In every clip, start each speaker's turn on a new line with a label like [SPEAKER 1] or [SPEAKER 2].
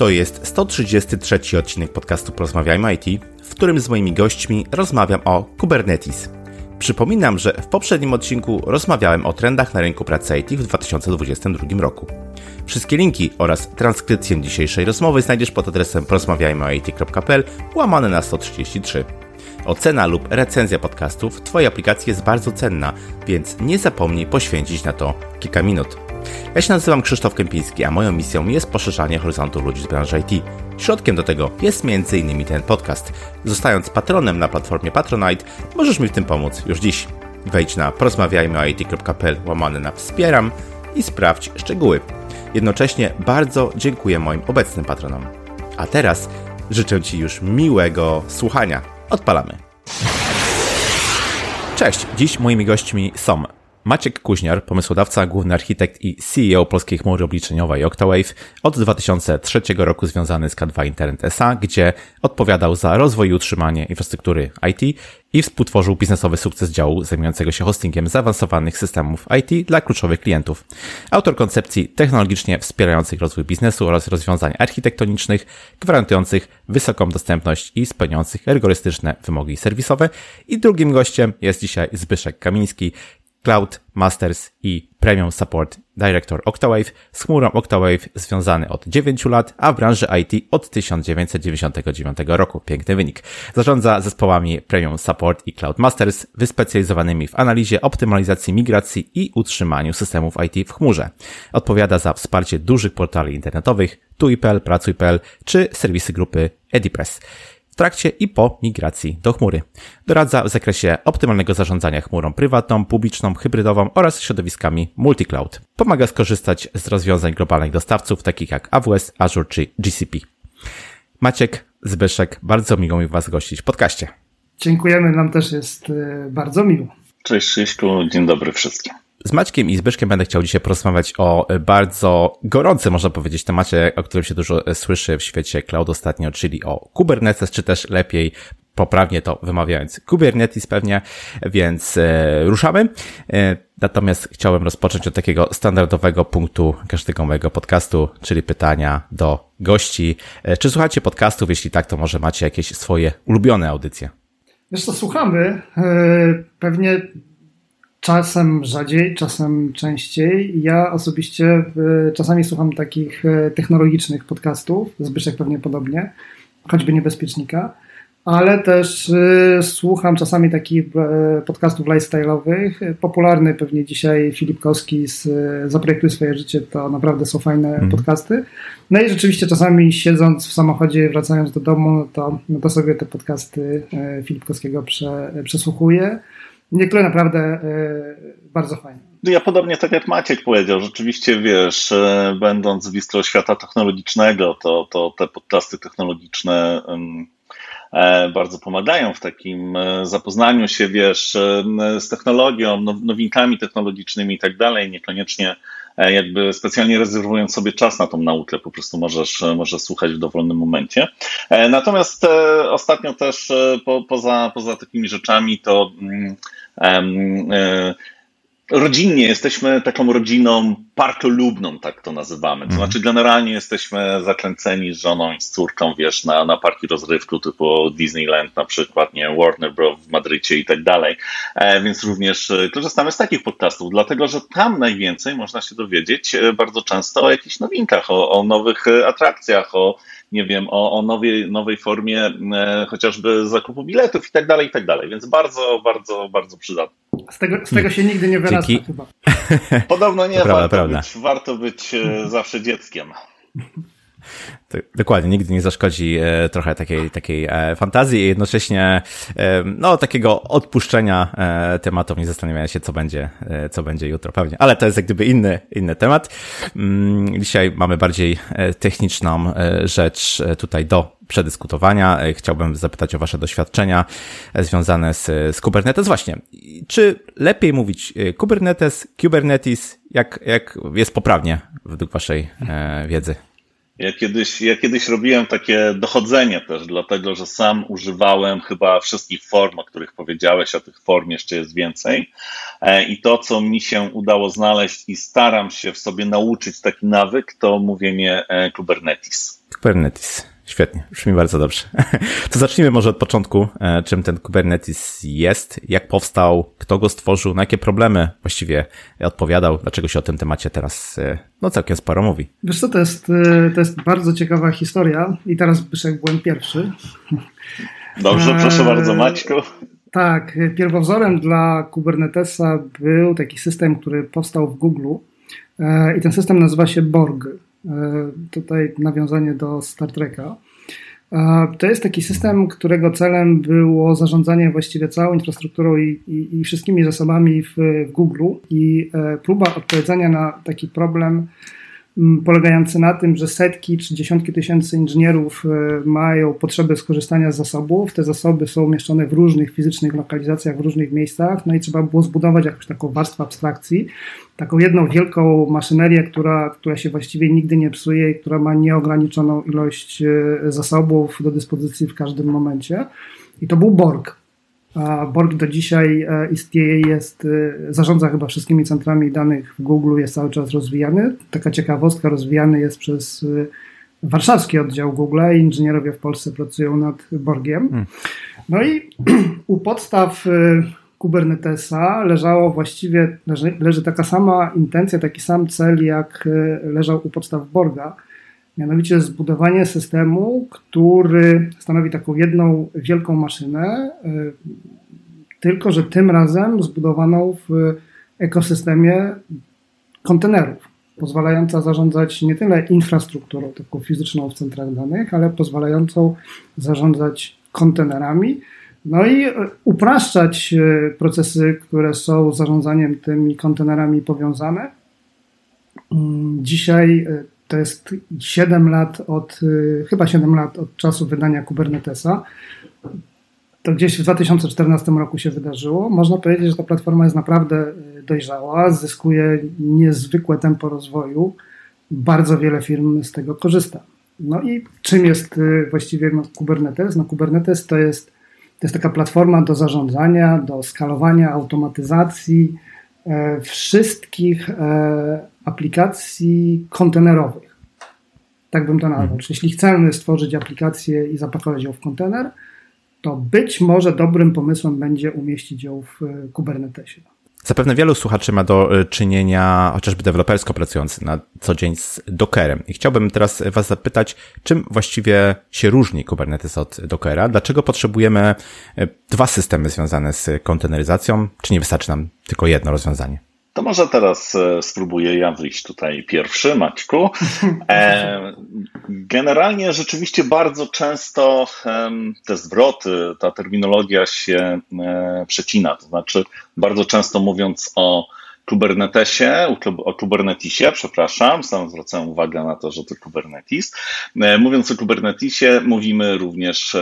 [SPEAKER 1] To jest 133 odcinek podcastu Porozmawiajmy IT, w którym z moimi gośćmi rozmawiam o Kubernetes. Przypominam, że w poprzednim odcinku rozmawiałem o trendach na rynku pracy IT w 2022 roku. Wszystkie linki oraz transkrypcję dzisiejszej rozmowy znajdziesz pod adresem porozmawiajmyoit.pl łamane na 133. Ocena lub recenzja podcastu w Twojej aplikacji jest bardzo cenna, więc nie zapomnij poświęcić na to kilka minut. Ja się nazywam Krzysztof Kępiński, a moją misją jest poszerzanie horyzontu ludzi z branży IT. Środkiem do tego jest m.in. ten podcast. Zostając patronem na platformie Patronite, możesz mi w tym pomóc już dziś. Wejdź na porozmawiajmyoit.pl łamane na wspieram i sprawdź szczegóły. Jednocześnie bardzo dziękuję moim obecnym patronom. A teraz życzę Ci już miłego słuchania. Odpalamy. Cześć, dziś moimi gośćmi są Maciek Kuźniar, pomysłodawca, główny architekt i CEO polskiej chmury obliczeniowej Octawave, od 2003 roku związany z K2 Internet SA, gdzie odpowiadał za rozwój i utrzymanie infrastruktury IT i współtworzył biznesowy sukces działu zajmującego się hostingiem zaawansowanych systemów IT dla kluczowych klientów. Autor koncepcji technologicznie wspierających rozwój biznesu oraz rozwiązań architektonicznych gwarantujących wysoką dostępność i spełniających rygorystyczne wymogi serwisowe. I drugim gościem jest dzisiaj Zbyszek Kamiński, Cloud Masters i Premium Support Director Octawave z chmurą Octawave związany od 9 lat, a w branży IT od 1999 roku. Piękny wynik. Zarządza zespołami Premium Support i Cloud Masters wyspecjalizowanymi w analizie, optymalizacji migracji i utrzymaniu systemów IT w chmurze. Odpowiada za wsparcie dużych portali internetowych, TUI.pl, Pracuj.pl czy serwisy grupy EdiPress trakcie i po migracji do chmury. Doradza w zakresie optymalnego zarządzania chmurą prywatną, publiczną, hybrydową oraz środowiskami multi-cloud. Pomaga skorzystać z rozwiązań globalnych dostawców takich jak AWS, Azure czy GCP. Maciek, Zbyszek, bardzo miło mi Was gościć w podcaście.
[SPEAKER 2] Dziękujemy, nam też jest y, bardzo miło.
[SPEAKER 3] Cześć Krzyśku, dzień dobry wszystkim.
[SPEAKER 1] Z Maćkiem i Zbyszkiem będę chciał dzisiaj porozmawiać o bardzo gorącym, można powiedzieć, temacie, o którym się dużo słyszy w świecie cloud ostatnio, czyli o Kubernetes, czy też lepiej poprawnie to wymawiając Kubernetes pewnie, więc e, ruszamy. E, natomiast chciałem rozpocząć od takiego standardowego punktu każdego mojego podcastu, czyli pytania do gości. E, czy słuchacie podcastów? Jeśli tak, to może macie jakieś swoje ulubione audycje?
[SPEAKER 2] Wiesz co, słuchamy. E, pewnie Czasem rzadziej, czasem częściej. Ja osobiście e, czasami słucham takich e, technologicznych podcastów, Zbyszek pewnie podobnie, choćby niebezpiecznika, ale też e, słucham czasami takich podcastów lifestyle'owych. Popularny pewnie dzisiaj Filip Kowski z Zaprojektuj swoje życie, to naprawdę są fajne mm. podcasty. No i rzeczywiście czasami siedząc w samochodzie, wracając do domu, to, no to sobie te podcasty Filipkowskiego prze, przesłuchuję. Niektóre naprawdę e, bardzo fajne.
[SPEAKER 3] Ja podobnie tak jak Maciek powiedział, rzeczywiście wiesz, e, będąc w bistro świata technologicznego, to, to te podcasty technologiczne e, bardzo pomagają w takim zapoznaniu się, wiesz, z technologią, nowinkami technologicznymi i tak dalej, niekoniecznie jakby specjalnie rezerwując sobie czas na tą naukę, po prostu możesz, możesz słuchać w dowolnym momencie. E, natomiast e, ostatnio też po, poza, poza takimi rzeczami to um, rodzinnie jesteśmy taką rodziną parkolubną, tak to nazywamy. To mhm. znaczy, generalnie jesteśmy zakręceni z żoną i z córką, wiesz, na, na parki rozrywku typu Disneyland na przykład, nie, Warner Bros. w Madrycie i tak dalej. E, więc również e, korzystamy z takich podcastów, dlatego że tam najwięcej można się dowiedzieć e, bardzo często o jakichś nowinkach, o, o nowych atrakcjach, o nie wiem, o, o nowej, nowej formie e, chociażby zakupu biletów i tak dalej, i tak dalej. Więc bardzo, bardzo, bardzo przydatne.
[SPEAKER 2] Z tego, z tego się nigdy nie wyrasta Dzięki. chyba.
[SPEAKER 3] Podobno nie, prawda, warto, prawda. Być, warto być e, zawsze dzieckiem.
[SPEAKER 1] Dokładnie, nigdy nie zaszkodzi e, trochę takiej, takiej e, fantazji i jednocześnie e, no, takiego odpuszczenia tematów, nie zastanawiania się, co będzie, co będzie jutro pewnie. Ale to jest jak gdyby inny, inny temat. Mm, dzisiaj mamy bardziej techniczną rzecz tutaj do przedyskutowania. Chciałbym zapytać o Wasze doświadczenia związane z, z Kubernetes. Właśnie, czy lepiej mówić Kubernetes, Kubernetes, jak, jak jest poprawnie według Waszej wiedzy?
[SPEAKER 3] Ja kiedyś, ja kiedyś robiłem takie dochodzenie też, dlatego że sam używałem chyba wszystkich form, o których powiedziałeś, a tych form jeszcze jest więcej. E, I to, co mi się udało znaleźć i staram się w sobie nauczyć taki nawyk, to mówienie e, Kubernetes.
[SPEAKER 1] Kubernetes. Świetnie, brzmi bardzo dobrze. To zacznijmy może od początku, e, czym ten Kubernetes jest, jak powstał, kto go stworzył, na jakie problemy właściwie odpowiadał, dlaczego się o tym temacie teraz e, no całkiem sporo mówi.
[SPEAKER 2] Wiesz co, to jest, e, to jest bardzo ciekawa historia i teraz Byszek byłem pierwszy.
[SPEAKER 3] Dobrze, proszę bardzo Maćku.
[SPEAKER 2] Tak, pierwowzorem dla Kubernetesa był taki system, który powstał w Google i ten system nazywa się Borg. E, tutaj nawiązanie do Star Treka. E, to jest taki system, którego celem było zarządzanie właściwie całą infrastrukturą i, i, i wszystkimi zasobami w, w Google i e, próba odpowiedzenia na taki problem polegający na tym, że setki czy dziesiątki tysięcy inżynierów mają potrzebę skorzystania z zasobów. Te zasoby są umieszczone w różnych fizycznych lokalizacjach, w różnych miejscach, no i trzeba było zbudować jakąś taką warstwę abstrakcji, taką jedną wielką maszynerię, która, która się właściwie nigdy nie psuje i która ma nieograniczoną ilość e, zasobów do dyspozycji w każdym momencie. I to był Borg. A Borg do dzisiaj e, istnieje, jest, e, zarządza chyba wszystkimi centrami danych w Google, jest cały czas rozwijany. Taka ciekawostka, rozwijany jest przez warszawski oddział Google i inżynierowie w Polsce pracują nad Borgiem. Hmm. No i u podstaw Kubernetesa leżało właściwie, leży, leży taka sama intencja, taki sam cel, jak e, leżał u podstaw Borga, mianowicie zbudowanie systemu, który stanowi taką jedną wielką maszynę, e, tylko że tym razem zbudowaną w ekosystemie kontenerów, pozwalająca zarządzać nie tyle infrastrukturą taką fizyczną w centrach danych, ale pozwalającą zarządzać kontenerami, no i e, upraszczać e, procesy, które są z zarządzaniem tymi kontenerami powiązane. Mm, dzisiaj to jest 7 lat od, chyba 7 lat od czasu wydania Kubernetesa. To gdzieś w 2014 roku się wydarzyło. Można powiedzieć, że ta platforma jest naprawdę dojrzała, zyskuje niezwykłe tempo rozwoju. Bardzo wiele firm z tego korzysta. No i czym jest właściwie Kubernetes? No Kubernetes to jest to jest taka platforma do zarządzania, do skalowania, automatyzacji wszystkich e, aplikacji kontenerowych. Tak bym to nazwał. Mhm. Czyli jeśli chcemy stworzyć aplikację i zapakować ją w kontener, to być może dobrym pomysłem będzie umieścić ją w e, Kubernetesie.
[SPEAKER 1] Zapewne wielu słuchaczy ma do e, czynienia, chociażby dewelopersko pracujący na co dzień z Dockerem. I chciałbym teraz Was zapytać, czym właściwie się różni Kubernetes od Dockera? Dlaczego potrzebujemy e, dwa systemy związane z konteneryzacją? Czy nie wystarczy nam tylko jedno rozwiązanie?
[SPEAKER 3] To może teraz e, spróbuję ja wyjść tutaj pierwszy, Maćku. E, generalnie rzeczywiście bardzo często te zwroty, ta terminologia się e, przecina. To znaczy, bardzo często mówiąc o Kubernetesie, o Kubernetesie, przepraszam, sam zwracam uwagę na to, że to Kubernetes. Mówiąc o Kubernetesie, mówimy również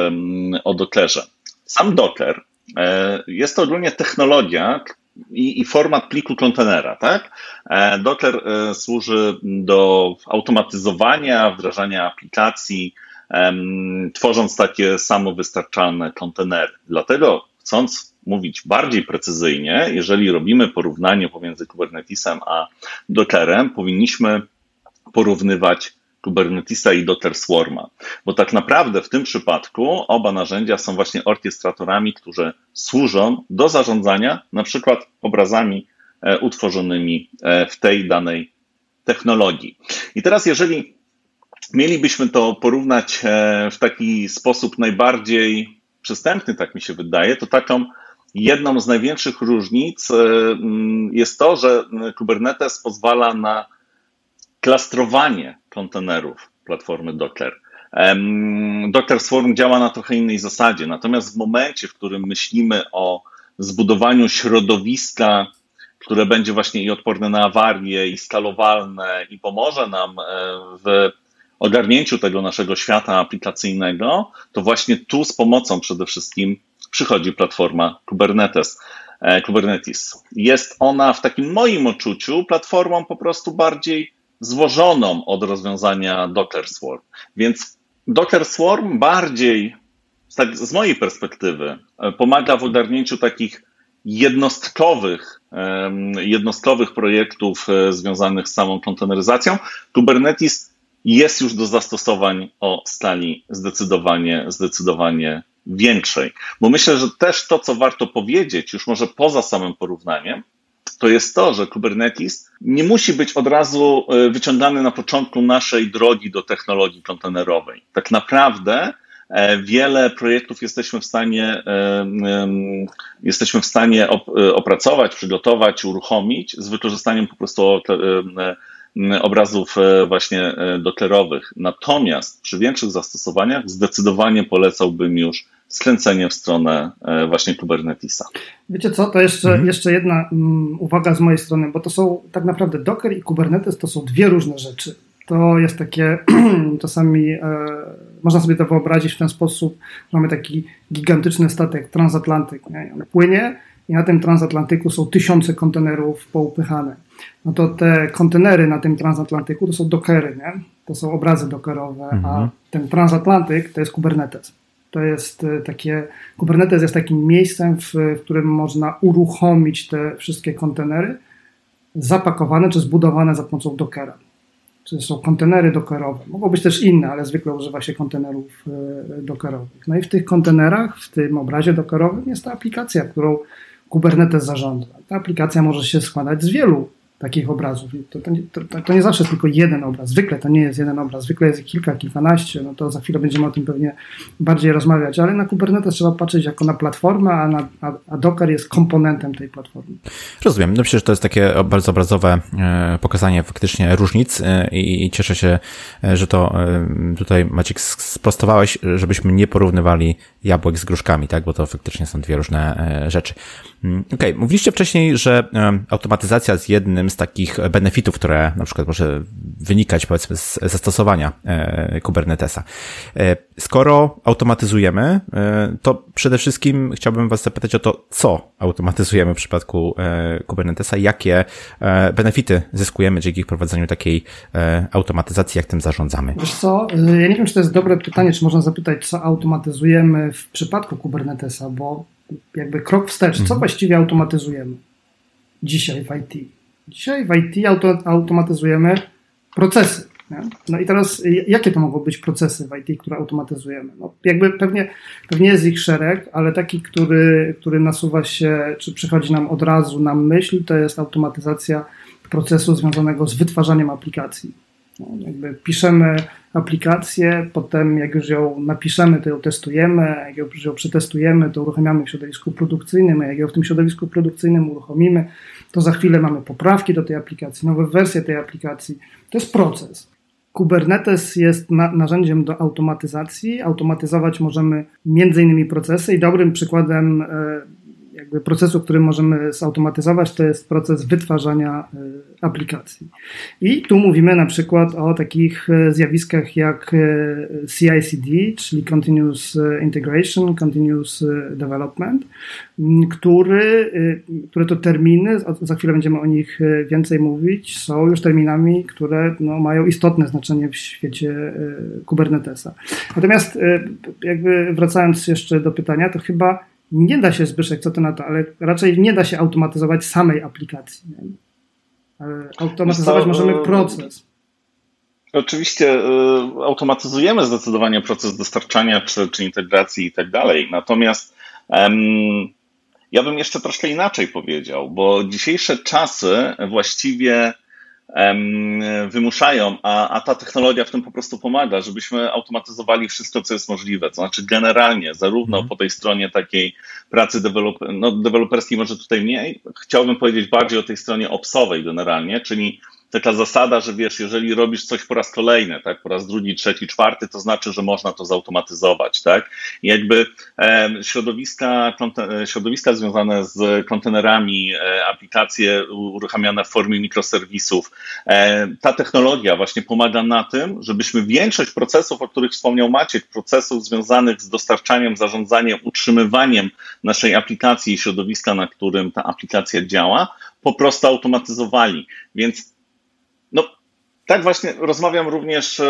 [SPEAKER 3] o Dockerze. Sam Docker jest to ogólnie technologia, i, i format pliku kontenera, tak? E, Docker e, służy do automatyzowania, wdrażania aplikacji, tworząc takie samowystarczalne kontenery. Dlatego chcąc mówić bardziej precyzyjnie, jeżeli robimy porównanie pomiędzy Kubernetesem a Dockerem, powinniśmy porównywać Kubernetesa i Docker Swarma, bo tak naprawdę w tym przypadku oba narzędzia są właśnie orkiestratorami, którzy służą do zarządzania na przykład obrazami e, utworzonymi e, w tej danej technologii. I teraz, jeżeli mielibyśmy to porównać e, w taki sposób najbardziej przystępny, tak mi się wydaje, to taką jedną z największych różnic jest to, że Kubernetes pozwala na klastrowanie kontenerów platformy Docker. Docker Swarm działa na trochę innej zasadzie, natomiast w momencie, w którym myślimy o zbudowaniu środowiska, które będzie właśnie i odporne na awarie, i skalowalne, i pomoże nam e, w ogarnięciu tego naszego świata aplikacyjnego, to właśnie tu z pomocą przede wszystkim przychodzi platforma Kubernetes. E, Kubernetes. Jest ona w takim moim odczuciu platformą po prostu bardziej złożoną od rozwiązania Docker Swarm. Więc Docker Swarm bardziej, tak z mojej perspektywy, e, pomaga w ogarnięciu takich jednostkowych, jednostkowych projektów e, związanych z samą konteneryzacją. Kubernetes jest już do zastosowań o skali zdecydowanie, zdecydowanie większej. Bo myślę, że też to, co warto powiedzieć, już może poza samym porównaniem, to jest to, że Kubernetes nie musi być od razu e, wyciągany na początku naszej drogi do technologii kontenerowej. Tak naprawdę e, wiele projektów jesteśmy w stanie, e, jesteśmy w stanie opracować, przygotować, uruchomić z wykorzystaniem po prostu obrazów właśnie doklerowych. Natomiast przy większych zastosowaniach zdecydowanie polecałbym już skręcenie w stronę e, właśnie Kubernetesa.
[SPEAKER 2] Wiecie co, to jeszcze, mhm. jeszcze jedna um, uwaga z mojej strony, bo to są tak naprawdę Docker i Kubernetes to są dwie różne rzeczy. To jest takie, czasami e, można sobie to wyobrazić w ten sposób, że mamy taki gigantyczny statek transatlantyk, nie? on płynie i na tym transatlantyku są tysiące kontenerów poupychane. No to te kontenery na tym transatlantyku to są dockery, nie? to są obrazy dockerowe, mhm. a ten transatlantyk to jest Kubernetes. To jest e, takie, Kubernetes jest takim miejscem, w, w którym można uruchomić te wszystkie kontenery zapakowane czy zbudowane za pomocą Dockera. Czyli są kontenery dockerowe. Mogą być też inne, ale zwykle używa się kontenerów e, dockerowych. No i w tych kontenerach, w tym obrazie dockerowym jest ta aplikacja, którą Kubernetes zarządza. Ta aplikacja może się składać z wielu takich obrazów. To, to, to, to, nie zawsze jest tylko jeden obraz. Zwykle to nie jest jeden obraz, zwykle jest kilka, kilkanaście. No to za chwilę będziemy o tym pewnie bardziej rozmawiać, ale na Kubernetes trzeba patrzeć jako na platformę, a, na, a, a Docker jest komponentem tej platformy.
[SPEAKER 1] Rozumiem. No przecież to jest takie bardzo obrazowe e, pokazanie faktycznie różnic e, i, i cieszę się, e, że to tutaj Maciek sprostowałeś, żebyśmy nie porównywali jabłek z gruszkami, tak? Bo to faktycznie są dwie różne rzeczy. Mm, okej, okay. mówiliście wcześniej, że automatyzacja z jednym z takich benefitów, które na przykład może wynikać powiedzmy z zastosowania e, Kubernetesa. E, skoro automatyzujemy, e, to przede wszystkim chciałbym Was zapytać o to, co automatyzujemy w przypadku Kubernetesa, jakie benefity zyskujemy dzięki wprowadzeniu takiej automatyzacji, jak tym zarządzamy.
[SPEAKER 2] Wiesz co, ja nie wiem, czy to jest dobre pytanie, czy można zapytać, co automatyzujemy w przypadku Kubernetesa, bo jakby krok wstecz, co mhm. właściwie automatyzujemy dzisiaj w IT? Dzisiaj w IT auto, automatyzujemy procesy. Nie? No i teraz, jakie to mogą być procesy w IT, które automatyzujemy? No, jakby pewnie, pewnie jest ich szereg, ale taki, który, który nasuwa się, czy przychodzi nam od razu na myśl, to jest automatyzacja procesu związanego z wytwarzaniem aplikacji. No, jakby piszemy aplikację, potem jak już ją napiszemy, to ją testujemy, jak już ją przetestujemy, to uruchamiamy w środowisku produkcyjnym, jak ją w tym środowisku produkcyjnym uruchomimy, to za chwilę mamy poprawki do tej aplikacji, nowe wersje tej aplikacji. To jest proces. Kubernetes jest na, narzędziem do automatyzacji. Automatyzować możemy innymi procesy i dobrym przykładem e, jakby procesu, który możemy zautomatyzować, to jest proces wytwarzania e, aplikacji. I tu mówimy na przykład o takich e, zjawiskach jak e, CI/CD, czyli Continuous Integration, Continuous Development, który, które to terminy, za chwilę będziemy o nich więcej mówić, są już terminami, które no, mają istotne znaczenie w świecie Kubernetesa. Natomiast jakby wracając jeszcze do pytania, to chyba nie da się, Zbyszek, co to na to, ale raczej nie da się automatyzować samej aplikacji. Nie? Automatyzować to, możemy proces.
[SPEAKER 3] Oczywiście y, automatyzujemy zdecydowanie proces dostarczania czy, czy integracji i tak dalej. Natomiast ja bym jeszcze troszkę inaczej powiedział, bo dzisiejsze czasy właściwie wymuszają, a, a ta technologia w tym po prostu pomaga, żebyśmy automatyzowali wszystko, co jest możliwe. To znaczy, generalnie, zarówno mm. po tej stronie takiej pracy deweloper, no, deweloperskiej, może tutaj mniej, chciałbym powiedzieć bardziej o tej stronie opsowej generalnie, czyli taka zasada, że wiesz, jeżeli robisz coś po raz kolejny, tak, po raz drugi, trzeci, czwarty, to znaczy, że można to zautomatyzować, tak? I jakby e, środowiska, środowiska związane z kontenerami, e, aplikacje uruchamiane w formie mikroserwisów, e, ta technologia właśnie pomaga na tym, żebyśmy większość procesów, o których wspomniał Maciek, procesów związanych z dostarczaniem, zarządzaniem, utrzymywaniem naszej aplikacji i środowiska, na którym ta aplikacja działa, po prostu automatyzowali. Więc tak właśnie rozmawiam również e,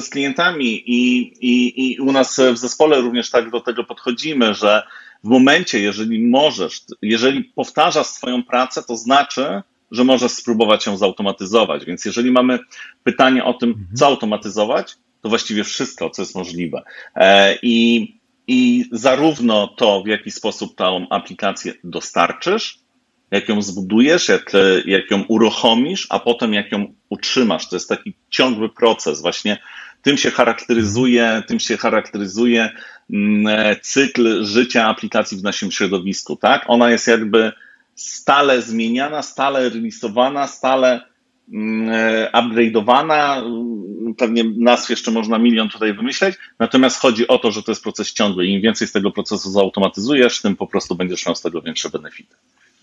[SPEAKER 3] z klientami i, i, i u nas w zespole również tak do tego podchodzimy, że w momencie, jeżeli możesz, jeżeli powtarzasz swoją pracę, to znaczy, że możesz spróbować ją zautomatyzować. Więc jeżeli mamy pytanie o tym, mhm. co automatyzować, to właściwie wszystko, co jest możliwe. E, I, I zarówno to, w jaki sposób tą aplikację dostarczysz, jak ją zbudujesz, jak, jak ją uruchomisz, a potem jak ją utrzymasz. To jest taki ciągły proces. Właśnie tym się charakteryzuje, tym się charakteryzuje mm, e, cykl życia aplikacji w naszym środowisku, tak? Ona jest jakby stale zmieniana, stale releasowana, stale mm, e, upgrade'owana. Pewnie nazw jeszcze można milion tutaj wymyśleć. Natomiast chodzi o to, że to jest proces ciągły. Im więcej z tego procesu zautomatyzujesz, tym po prostu będziesz miał z tego większe benefity.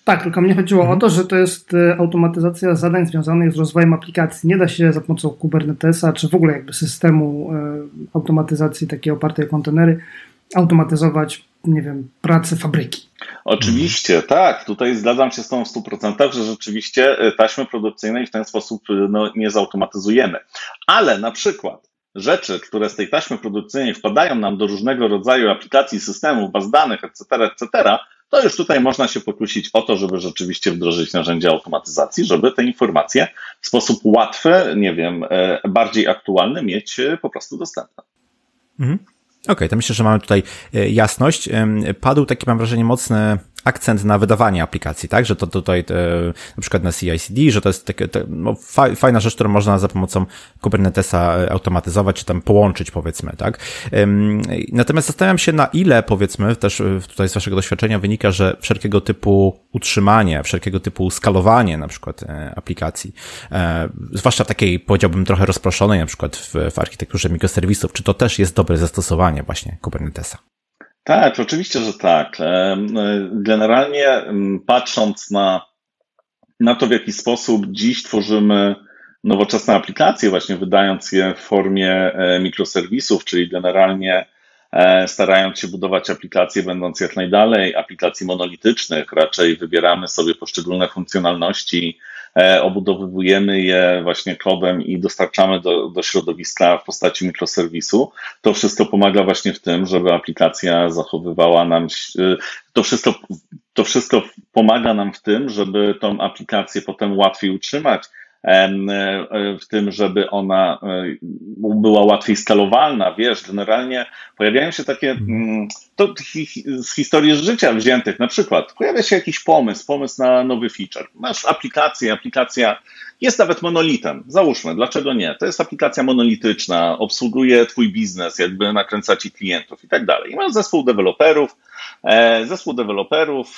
[SPEAKER 2] Tak, tylko mnie chodziło mhm. o to, że to jest e, automatyzacja zadań związanych z rozwojem aplikacji. Nie da się za pomocą Kubernetesa, czy w ogóle jakby systemu e, automatyzacji takiej opartej o kontenery, automatyzować, nie wiem, pracę fabryki.
[SPEAKER 3] Oczywiście, mhm. tak. Tutaj zgadzam się z tą w 100%, że rzeczywiście e, taśmy produkcyjnej w ten sposób no, nie zautomatyzujemy. Ale na przykład rzeczy, które z tej taśmy produkcyjnej wpadają nam do różnego rodzaju aplikacji, systemów, baz danych, etc., etc., to już tutaj można się pokusić o to, żeby rzeczywiście wdrożyć narzędzia automatyzacji, żeby te informacje w sposób łatwy, nie wiem, e, bardziej aktualny mieć e, po prostu dostępne.
[SPEAKER 1] Mhm. Okej, okay, to myślę, że mamy tutaj e, jasność. Padł taki, mam wrażenie, mocny akcent na wydawanie aplikacji, tak? Że to tutaj e, na przykład na CI/CD, że to jest takie, te, no, fajna rzecz, którą można za pomocą Kubernetesa e, automatyzować, czy tam połączyć, powiedzmy, tak? Natomiast zastanawiam się, na ile, powiedzmy, też e, tutaj z waszego doświadczenia wynika, że wszelkiego typu utrzymanie, wszelkiego typu skalowanie na przykład aplikacji, zwłaszcza takiej, powiedziałbym, trochę rozproszonej, na przykład w, w architekturze mikroserwisów, czy to też jest dobre zastosowanie właśnie Kubernetesa?
[SPEAKER 3] Tak, oczywiście, że tak. Generalnie patrząc na, na to, w jaki sposób dziś tworzymy nowoczesne aplikacje, właśnie wydając je w formie e, mikroserwisów, czyli generalnie e, starając się budować aplikacje, będąc jak najdalej aplikacji monolitycznych, raczej wybieramy sobie poszczególne funkcjonalności, E, obudowujemy je właśnie kodem i dostarczamy do, do środowiska w postaci mikroserwisu. To wszystko pomaga właśnie w tym, żeby aplikacja zachowywała nam, e, to wszystko, to wszystko pomaga nam w tym, żeby tą aplikację potem łatwiej utrzymać, E, w tym, żeby ona e, była łatwiej skalowalna, wiesz, generalnie pojawiają się takie, mm, to z historii życia wziętych, na przykład pojawia się jakiś pomysł, pomysł na nowy feature. Masz aplikację, aplikacja jest nawet monolitem, załóżmy, dlaczego nie? To jest aplikacja monolityczna, obsługuje twój biznes, jakby nakręca ci klientów i tak dalej. I masz zespół deweloperów, e, zespół deweloperów,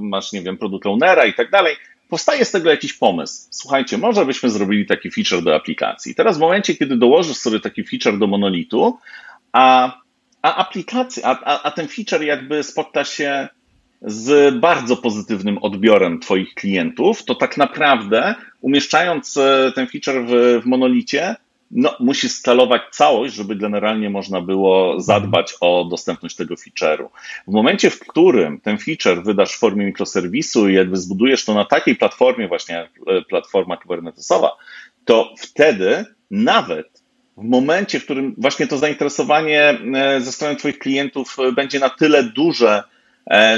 [SPEAKER 3] masz, nie wiem, produkt ownera i tak dalej powstaje z tego jakiś pomysł. Słuchajcie, może byśmy zrobili taki feature do aplikacji. Teraz w momencie, kiedy dołożysz sobie taki feature do monolitu, a, a aplikacja, a, a, a ten feature jakby spotka się z bardzo pozytywnym odbiorem Twoich klientów, to tak naprawdę umieszczając e, ten feature w, w monolicie, no, musi skalować całość, żeby generalnie można było zadbać o dostępność tego feature'u. W momencie, w którym ten feature wydasz w formie mikroserwisu i jakby zbudujesz to na takiej platformie, właśnie jak e, platforma kubernetesowa, to wtedy nawet w momencie, w którym właśnie to zainteresowanie e, ze strony Twoich klientów e, będzie na tyle duże,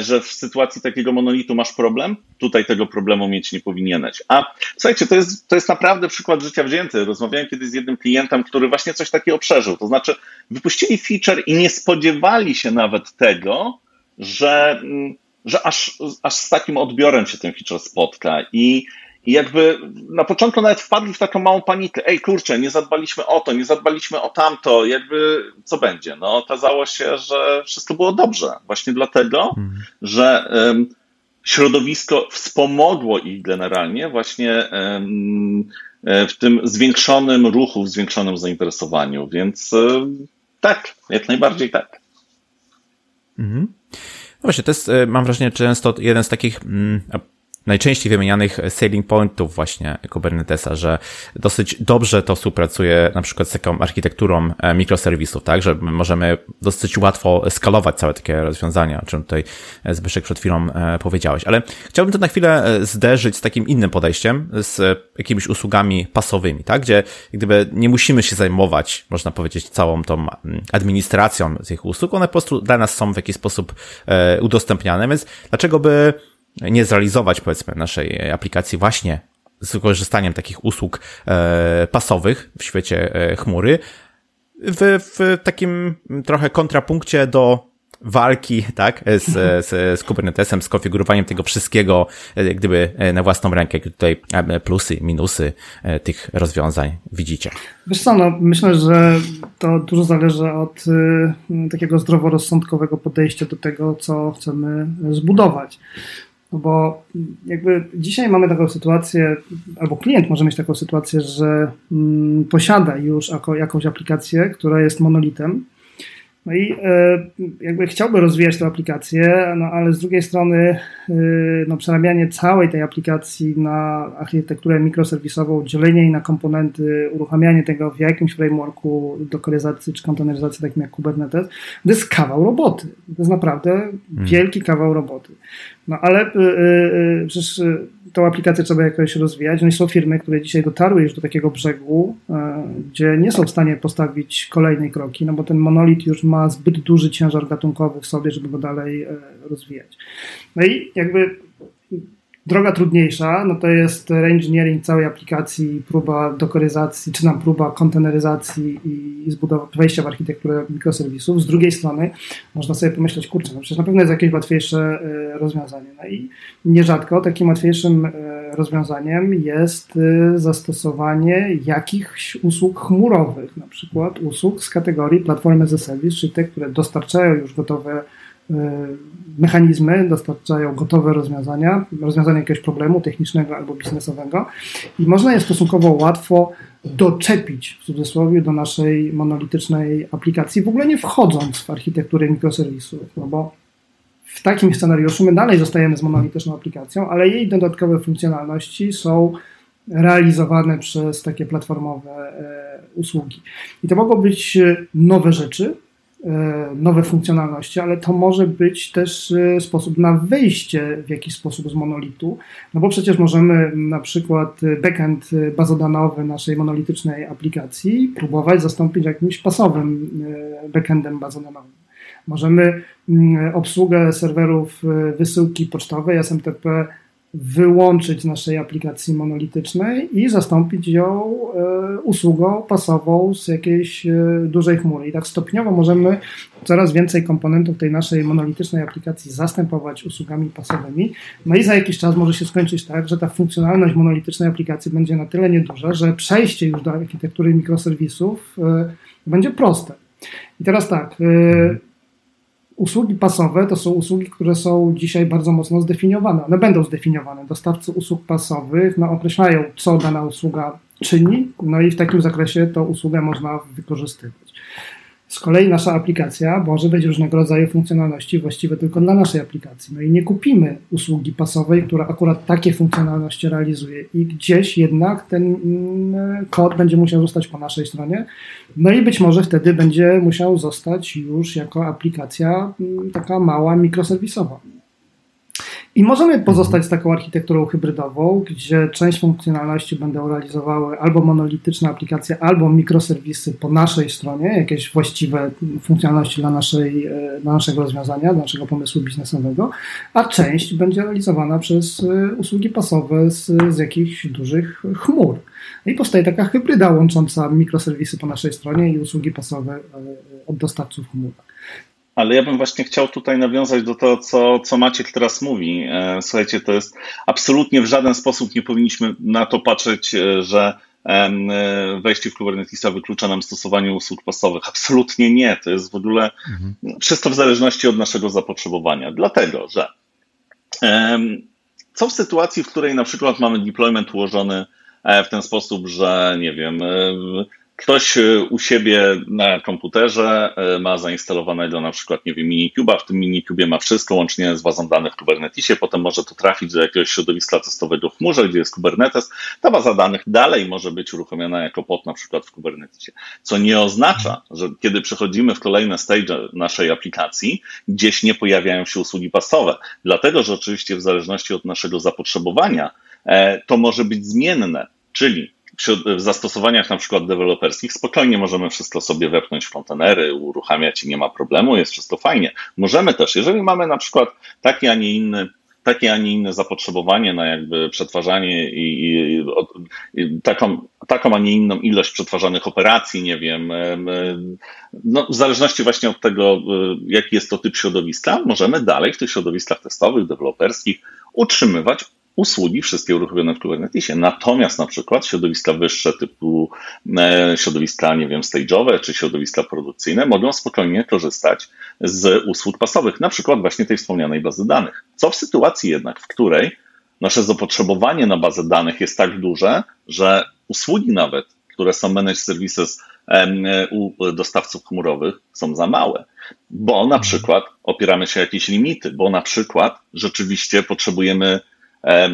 [SPEAKER 3] że w sytuacji takiego monolitu masz problem, tutaj tego problemu mieć nie powinieneś. A słuchajcie, to jest, to jest naprawdę przykład życia wzięty. Rozmawiałem kiedyś z jednym klientem, który właśnie coś takiego przeżył. To znaczy, wypuścili feature i nie spodziewali się nawet tego, że, mm, że aż, aż z takim odbiorem się ten feature spotka. I i jakby na początku nawet wpadli w taką małą panikę. Ej, kurczę, nie zadbaliśmy o to, nie zadbaliśmy o tamto, jakby co będzie? No, okazało się, że wszystko było dobrze. Właśnie dlatego, hmm. że um, środowisko wspomogło ich generalnie właśnie um, w tym zwiększonym ruchu, w zwiększonym zainteresowaniu. Więc um, tak, jak najbardziej tak.
[SPEAKER 1] Mhm. No właśnie, to jest, e, mam wrażenie, często jeden z takich, mm, najczęściej wymienianych selling pointów właśnie Kubernetesa, że dosyć dobrze to współpracuje na przykład z taką architekturą e, mikroserwisów, tak, że możemy dosyć łatwo skalować całe takie rozwiązania, o czym tutaj e, Zbyszek przed chwilą e, powiedziałeś. Ale chciałbym to na chwilę zderzyć z takim innym podejściem, z jakimiś usługami pasowymi, tak, gdzie gdyby nie musimy się zajmować, można powiedzieć, całą tą administracją tych usług, one po prostu dla nas są w jakiś sposób udostępniane, więc dlaczego by nie zrealizować, powiedzmy, naszej aplikacji właśnie z korzystaniem takich usług pasowych w świecie chmury, w, w takim trochę kontrapunkcie do walki, tak, z, z, z Kubernetesem, z konfigurowaniem tego wszystkiego, e, gdyby e, na własną rękę, tutaj e, plusy, minusy tych rozwiązań widzicie.
[SPEAKER 2] Wiesz co, no, myślę, że to dużo zależy od y, takiego zdroworozsądkowego podejścia do tego, co chcemy zbudować. No bo jakby dzisiaj mamy taką sytuację, albo klient może mieć taką sytuację, że mm, posiada już jako, jakąś aplikację, która jest monolitem, no i e, jakby chciałby rozwijać tę aplikację, no ale z drugiej strony e, no, przerabianie całej tej aplikacji na architekturę mikroserwisową, dzielenie jej na komponenty, uruchamianie tego w jakimś frameworku dokoryzacji czy konteneryzacji takim jak Kubernetes, to jest kawał roboty. To jest naprawdę hmm. wielki kawał roboty. No ale y, przecież tą aplikację trzeba jakoś rozwijać. No i są firmy, które dzisiaj dotarły już do takiego brzegu, gdzie nie są w stanie postawić kolejnej kroki, no bo ten monolit już ma zbyt duży ciężar gatunkowy w sobie, żeby go dalej rozwijać. No i jakby Droga trudniejsza, no to jest reengineering całej aplikacji, próba dokoryzacji, czy nam próba konteneryzacji i wejścia w architekturę mikroserwisów. Z drugiej strony można sobie pomyśleć, kurczę, no przecież na pewno jest jakieś łatwiejsze e, rozwiązanie. No i nierzadko takim łatwiejszym e, rozwiązaniem jest e, zastosowanie jakichś usług chmurowych, na przykład usług z kategorii Platformy as a Service, czyli te, które dostarczają już gotowe mechanizmy dostarczają gotowe rozwiązania, rozwiązania jakiegoś problemu technicznego albo biznesowego i można je stosunkowo łatwo doczepić w cudzysłowie do naszej monolitycznej aplikacji, w ogóle nie wchodząc w architekturę mikroserwisów, no bo w takim scenariuszu my dalej zostajemy z monolityczną aplikacją, ale jej dodatkowe funkcjonalności są realizowane przez takie platformowe e, usługi. I to mogą być nowe rzeczy, E, nowe funkcjonalności, ale to może być też e, sposób na wyjście w jakiś sposób z monolitu, no bo przecież możemy na przykład backend bazodanowy naszej monolitycznej aplikacji próbować zastąpić jakimś pasowym e, backendem bazodanowym. Możemy mm, obsługę serwerów wysyłki pocztowej SMTP wyłączyć z naszej aplikacji monolitycznej i zastąpić ją e, usługą pasową z jakiejś e, dużej chmury. I tak stopniowo możemy coraz więcej komponentów tej naszej monolitycznej aplikacji zastępować usługami pasowymi. No i za jakiś czas może się skończyć tak, że ta funkcjonalność monolitycznej aplikacji będzie na tyle nieduża, że przejście już do architektury mikroserwisów e, będzie proste. I teraz tak, Usługi pasowe to są usługi, które są dzisiaj bardzo mocno zdefiniowane. One będą zdefiniowane. Dostawcy usług pasowych no, określają, co dana usługa czyni, no i w takim zakresie tą usługę można wykorzystywać. Z kolei nasza aplikacja może być różnego rodzaju funkcjonalności właściwe tylko dla naszej aplikacji. No i nie kupimy usługi pasowej, która akurat takie funkcjonalności realizuje i gdzieś jednak ten mm, kod będzie musiał zostać po naszej stronie. No i być może wtedy będzie musiał zostać już jako aplikacja mm, taka mała, mikroserwisowa. I możemy pozostać z taką architekturą hybrydową, gdzie część funkcjonalności będą realizowały albo monolityczne aplikacje, albo mikroserwisy po naszej stronie, jakieś właściwe funkcjonalności dla, naszej, e, dla naszego rozwiązania, dla naszego pomysłu biznesowego, a część będzie realizowana przez e, usługi pasowe z, z jakichś dużych chmur. I powstaje taka hybryda łącząca mikroserwisy po naszej stronie i usługi pasowe e, od dostawców chmur.
[SPEAKER 3] Ale ja bym właśnie chciał tutaj nawiązać do tego, co, co Maciek teraz mówi. E, słuchajcie, to jest absolutnie w żaden sposób nie powinniśmy na to patrzeć, e, że e, wejście w Kubernetesa wyklucza nam stosowanie usług pasowych. Absolutnie nie. To jest w ogóle mhm. wszystko w zależności od naszego zapotrzebowania. Dlatego, że co w sytuacji, w której na przykład mamy deployment ułożony w ten sposób, że nie wiem, Ktoś e, u siebie na komputerze e, ma zainstalowanego na przykład, nie wiem, minikube'a, w tym minikubie ma wszystko, łącznie z bazą danych w Kubernetesie, potem może to trafić do jakiegoś środowiska testowego w chmurze, gdzie jest Kubernetes. Ta baza danych dalej może być uruchomiona jako pod na przykład w Kubernetesie, co nie oznacza, że kiedy przechodzimy w kolejne stage naszej aplikacji, gdzieś nie pojawiają się usługi pasowe, dlatego, że oczywiście w zależności od naszego zapotrzebowania e, to może być zmienne, czyli w zastosowaniach na przykład deweloperskich spokojnie możemy wszystko sobie wepchnąć w kontenery, uruchamiać i nie ma problemu, jest wszystko fajnie. Możemy też, jeżeli mamy na przykład taki, a nie inny takie, a nie inne zapotrzebowanie na jakby przetwarzanie i, i, i, taką, taką, a nie inną ilość przetwarzanych operacji, nie wiem, no, w zależności właśnie od tego, e, jaki jest to typ środowiska, możemy dalej w tych środowiskach testowych, deweloperskich utrzymywać usługi wszystkie uruchomione w Kubernetesie. Natomiast na przykład środowiska wyższe typu e, środowiska, nie wiem, stage'owe czy środowiska produkcyjne mogą spokojnie korzystać z usług pasowych, na przykład właśnie tej wspomnianej bazy danych. Co w sytuacji jednak, w której nasze zapotrzebowanie na bazę danych jest tak duże, że usługi nawet, które są managed services u dostawców chmurowych są za małe, bo na przykład opieramy się o jakieś limity, bo na przykład rzeczywiście potrzebujemy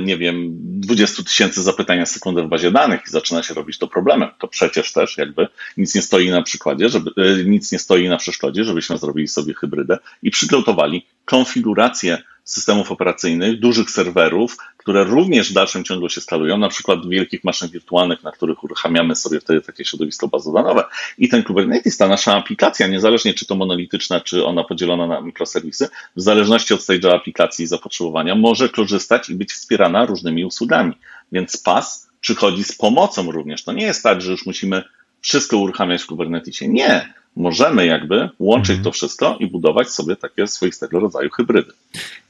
[SPEAKER 3] nie wiem, 20 tysięcy zapytań na sekundę w bazie danych i zaczyna się robić to problemem. To przecież też jakby nic nie stoi na przykładzie, żeby, e, nic nie stoi na przeszkodzie, żebyśmy zrobili sobie hybrydę i przygotowali konfigurację systemów operacyjnych, dużych serwerów, które również w dalszym ciągu się skalują, na przykład wielkich maszyn wirtualnych, na których uruchamiamy sobie wtedy takie środowisko bazodanowe. I ten Kubernetes, ta nasza aplikacja, niezależnie czy to monolityczna, czy ona podzielona na mikroserwisy, w zależności od stage'a aplikacji i zapotrzebowania, może korzystać i być wspierana różnymi usługami. Więc PAS przychodzi z pomocą również. To nie jest tak, że już musimy wszystko uruchamiać w Kubernetesie. Nie możemy jakby łączyć mhm. to wszystko i budować sobie takie swoistego rodzaju hybrydy.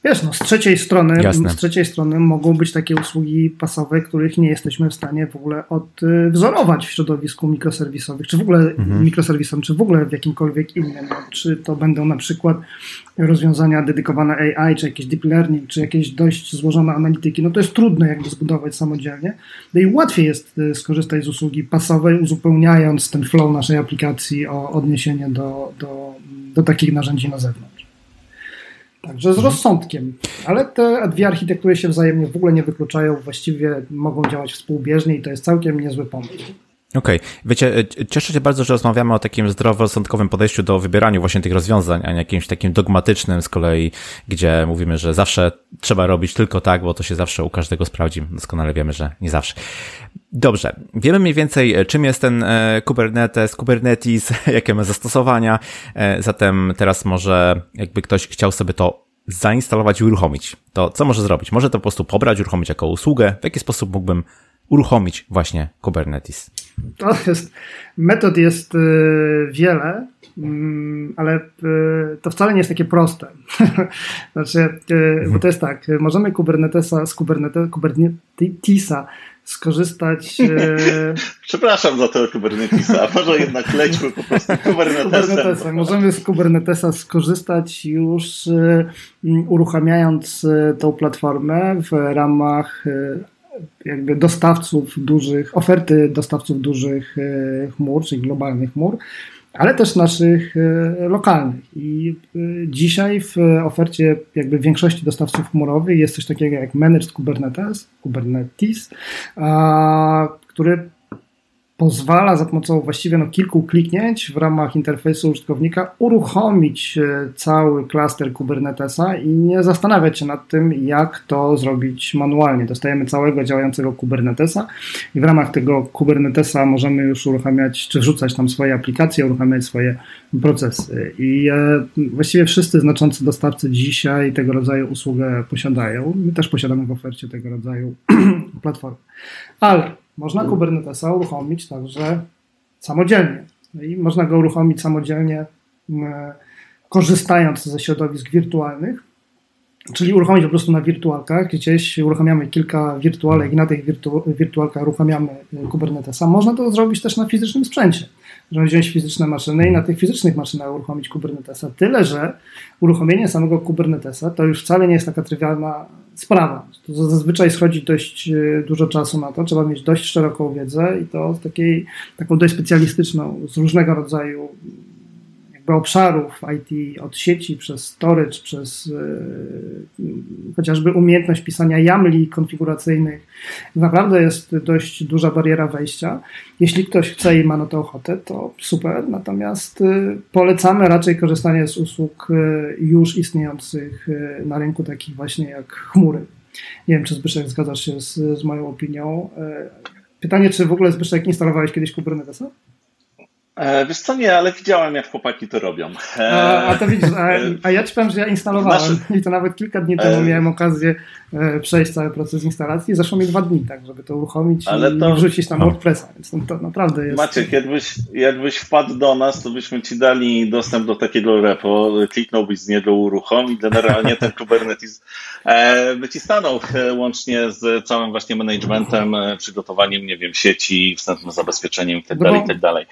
[SPEAKER 2] Wiesz, no z trzeciej strony, Jasne. z trzeciej strony mogą być takie usługi pasowe, których nie jesteśmy w stanie w ogóle odwzorować w środowisku mikroserwisowych, czy w ogóle mhm. mikroserwisowym, czy w ogóle w jakimkolwiek innym. No, czy to będą na przykład rozwiązania dedykowane AI, czy jakieś deep learning, czy jakieś dość złożone analityki. No to jest trudne jakby zbudować samodzielnie. No i łatwiej jest y, skorzystać z usługi pasowej, uzupełniając ten flow naszej aplikacji o odniesienie do, do, do takich narzędzi na zewnątrz. Także z mhm. rozsądkiem. Ale te dwie architektury się wzajemnie w ogóle nie wykluczają, właściwie mogą działać współbieżnie i to jest całkiem niezły pomysł.
[SPEAKER 1] Okej. Okay. Wiecie, e, cieszę się bardzo, że rozmawiamy o takim zdroworozsądkowym podejściu do wybierania właśnie tych rozwiązań, a nie jakimś takim dogmatycznym z kolei, gdzie mówimy, że zawsze trzeba robić tylko tak, bo to się zawsze u każdego sprawdzi. Doskonale wiemy, że nie zawsze. Dobrze. Wiemy mniej więcej, e, czym jest ten e, Kubernetes, Kubernetes, jakie ma zastosowania. Zatem teraz może jakby ktoś chciał sobie to zainstalować i uruchomić, to co może zrobić? Może to po prostu pobrać, uruchomić jako usługę? W jaki sposób mógłbym uruchomić właśnie Kubernetes?
[SPEAKER 2] To jest, metod jest y, wiele, mm, ale y, to wcale nie jest takie proste. znaczy, y, bo to jest tak, możemy Kubernetesa, z Kubernete, Kubernetesa skorzystać.
[SPEAKER 3] Przepraszam za tego Kubernetesa, może jednak lećmy po prostu Kubernetesem.
[SPEAKER 2] Możemy z Kubernetesa skorzystać już uruchamiając tą platformę w ramach jakby dostawców dużych, oferty dostawców dużych e, chmur, czyli globalnych chmur, ale też naszych e, lokalnych. I e, dzisiaj w ofercie jakby większości dostawców chmurowych jest coś takiego jak Managed Kubernetes, Kubernetes, który pozwala za pomocą właściwie no, kilku kliknięć w ramach interfejsu użytkownika uruchomić e, cały klaster Kubernetesa i nie zastanawiać się nad tym, jak to zrobić manualnie. Dostajemy całego działającego Kubernetesa i w ramach tego Kubernetesa możemy już uruchamiać, czy wrzucać tam swoje aplikacje, uruchamiać swoje procesy. I e, właściwie wszyscy znaczący dostawcy dzisiaj tego rodzaju usługę posiadają. My też posiadamy w ofercie tego rodzaju platformy. Ale można Kubernetesa uruchomić także samodzielnie. No I można go uruchomić samodzielnie, korzystając ze środowisk wirtualnych, czyli uruchomić po prostu na wirtualkach. Gdzieś uruchamiamy kilka wirtualek i na tych wirtu wirtualkach uruchamiamy y, Kubernetesa. Można to zrobić też na fizycznym sprzęcie. Można wziąć fizyczne maszyny i na tych fizycznych maszynach uruchomić Kubernetesa. Tyle, że uruchomienie samego Kubernetesa to już wcale nie jest taka trywialna sprawa. To zazwyczaj schodzi dość e, dużo czasu na to, trzeba mieć dość szeroką wiedzę i to takiej, taką dość specjalistyczną z różnego rodzaju jakby obszarów IT, od sieci przez storage, przez yy, chociażby umiejętność pisania YAMLi konfiguracyjnych. Naprawdę jest dość duża bariera wejścia. Jeśli ktoś chce i ma na to ochotę, to super, natomiast yy, polecamy raczej korzystanie z usług yy, już istniejących na rynku, takich właśnie jak chmury. Nie wiem, czy Zbyszek zgadzasz się z, z moją opinią. Pytanie, czy w ogóle Zbyszek instalowałeś kiedyś Kubernetesa?
[SPEAKER 3] E, wiesz co, nie, ale widziałem, jak chłopaki to robią.
[SPEAKER 2] E, a, a to widzisz, a, a, ja ci powiem, że ja instalowałem i to nawet kilka dni temu e, miałem okazję e, przejść cały proces instalacji. Zeszło mi dwa dni, tak, żeby to uruchomić ale i, to... wrzucić tam WordPressa, więc to, naprawdę jest...
[SPEAKER 3] Maciek, jakbyś, jakbyś wpadł do nas, to byśmy ci dali dostęp do takiego repo, kliknąłbyś z niego uruchomić, generalnie ten Kubernetes e, by ci stanął łącznie z całym właśnie managementem, przygotowaniem, nie wiem, sieci, wstępnym zabezpieczeniem itd., tak itd.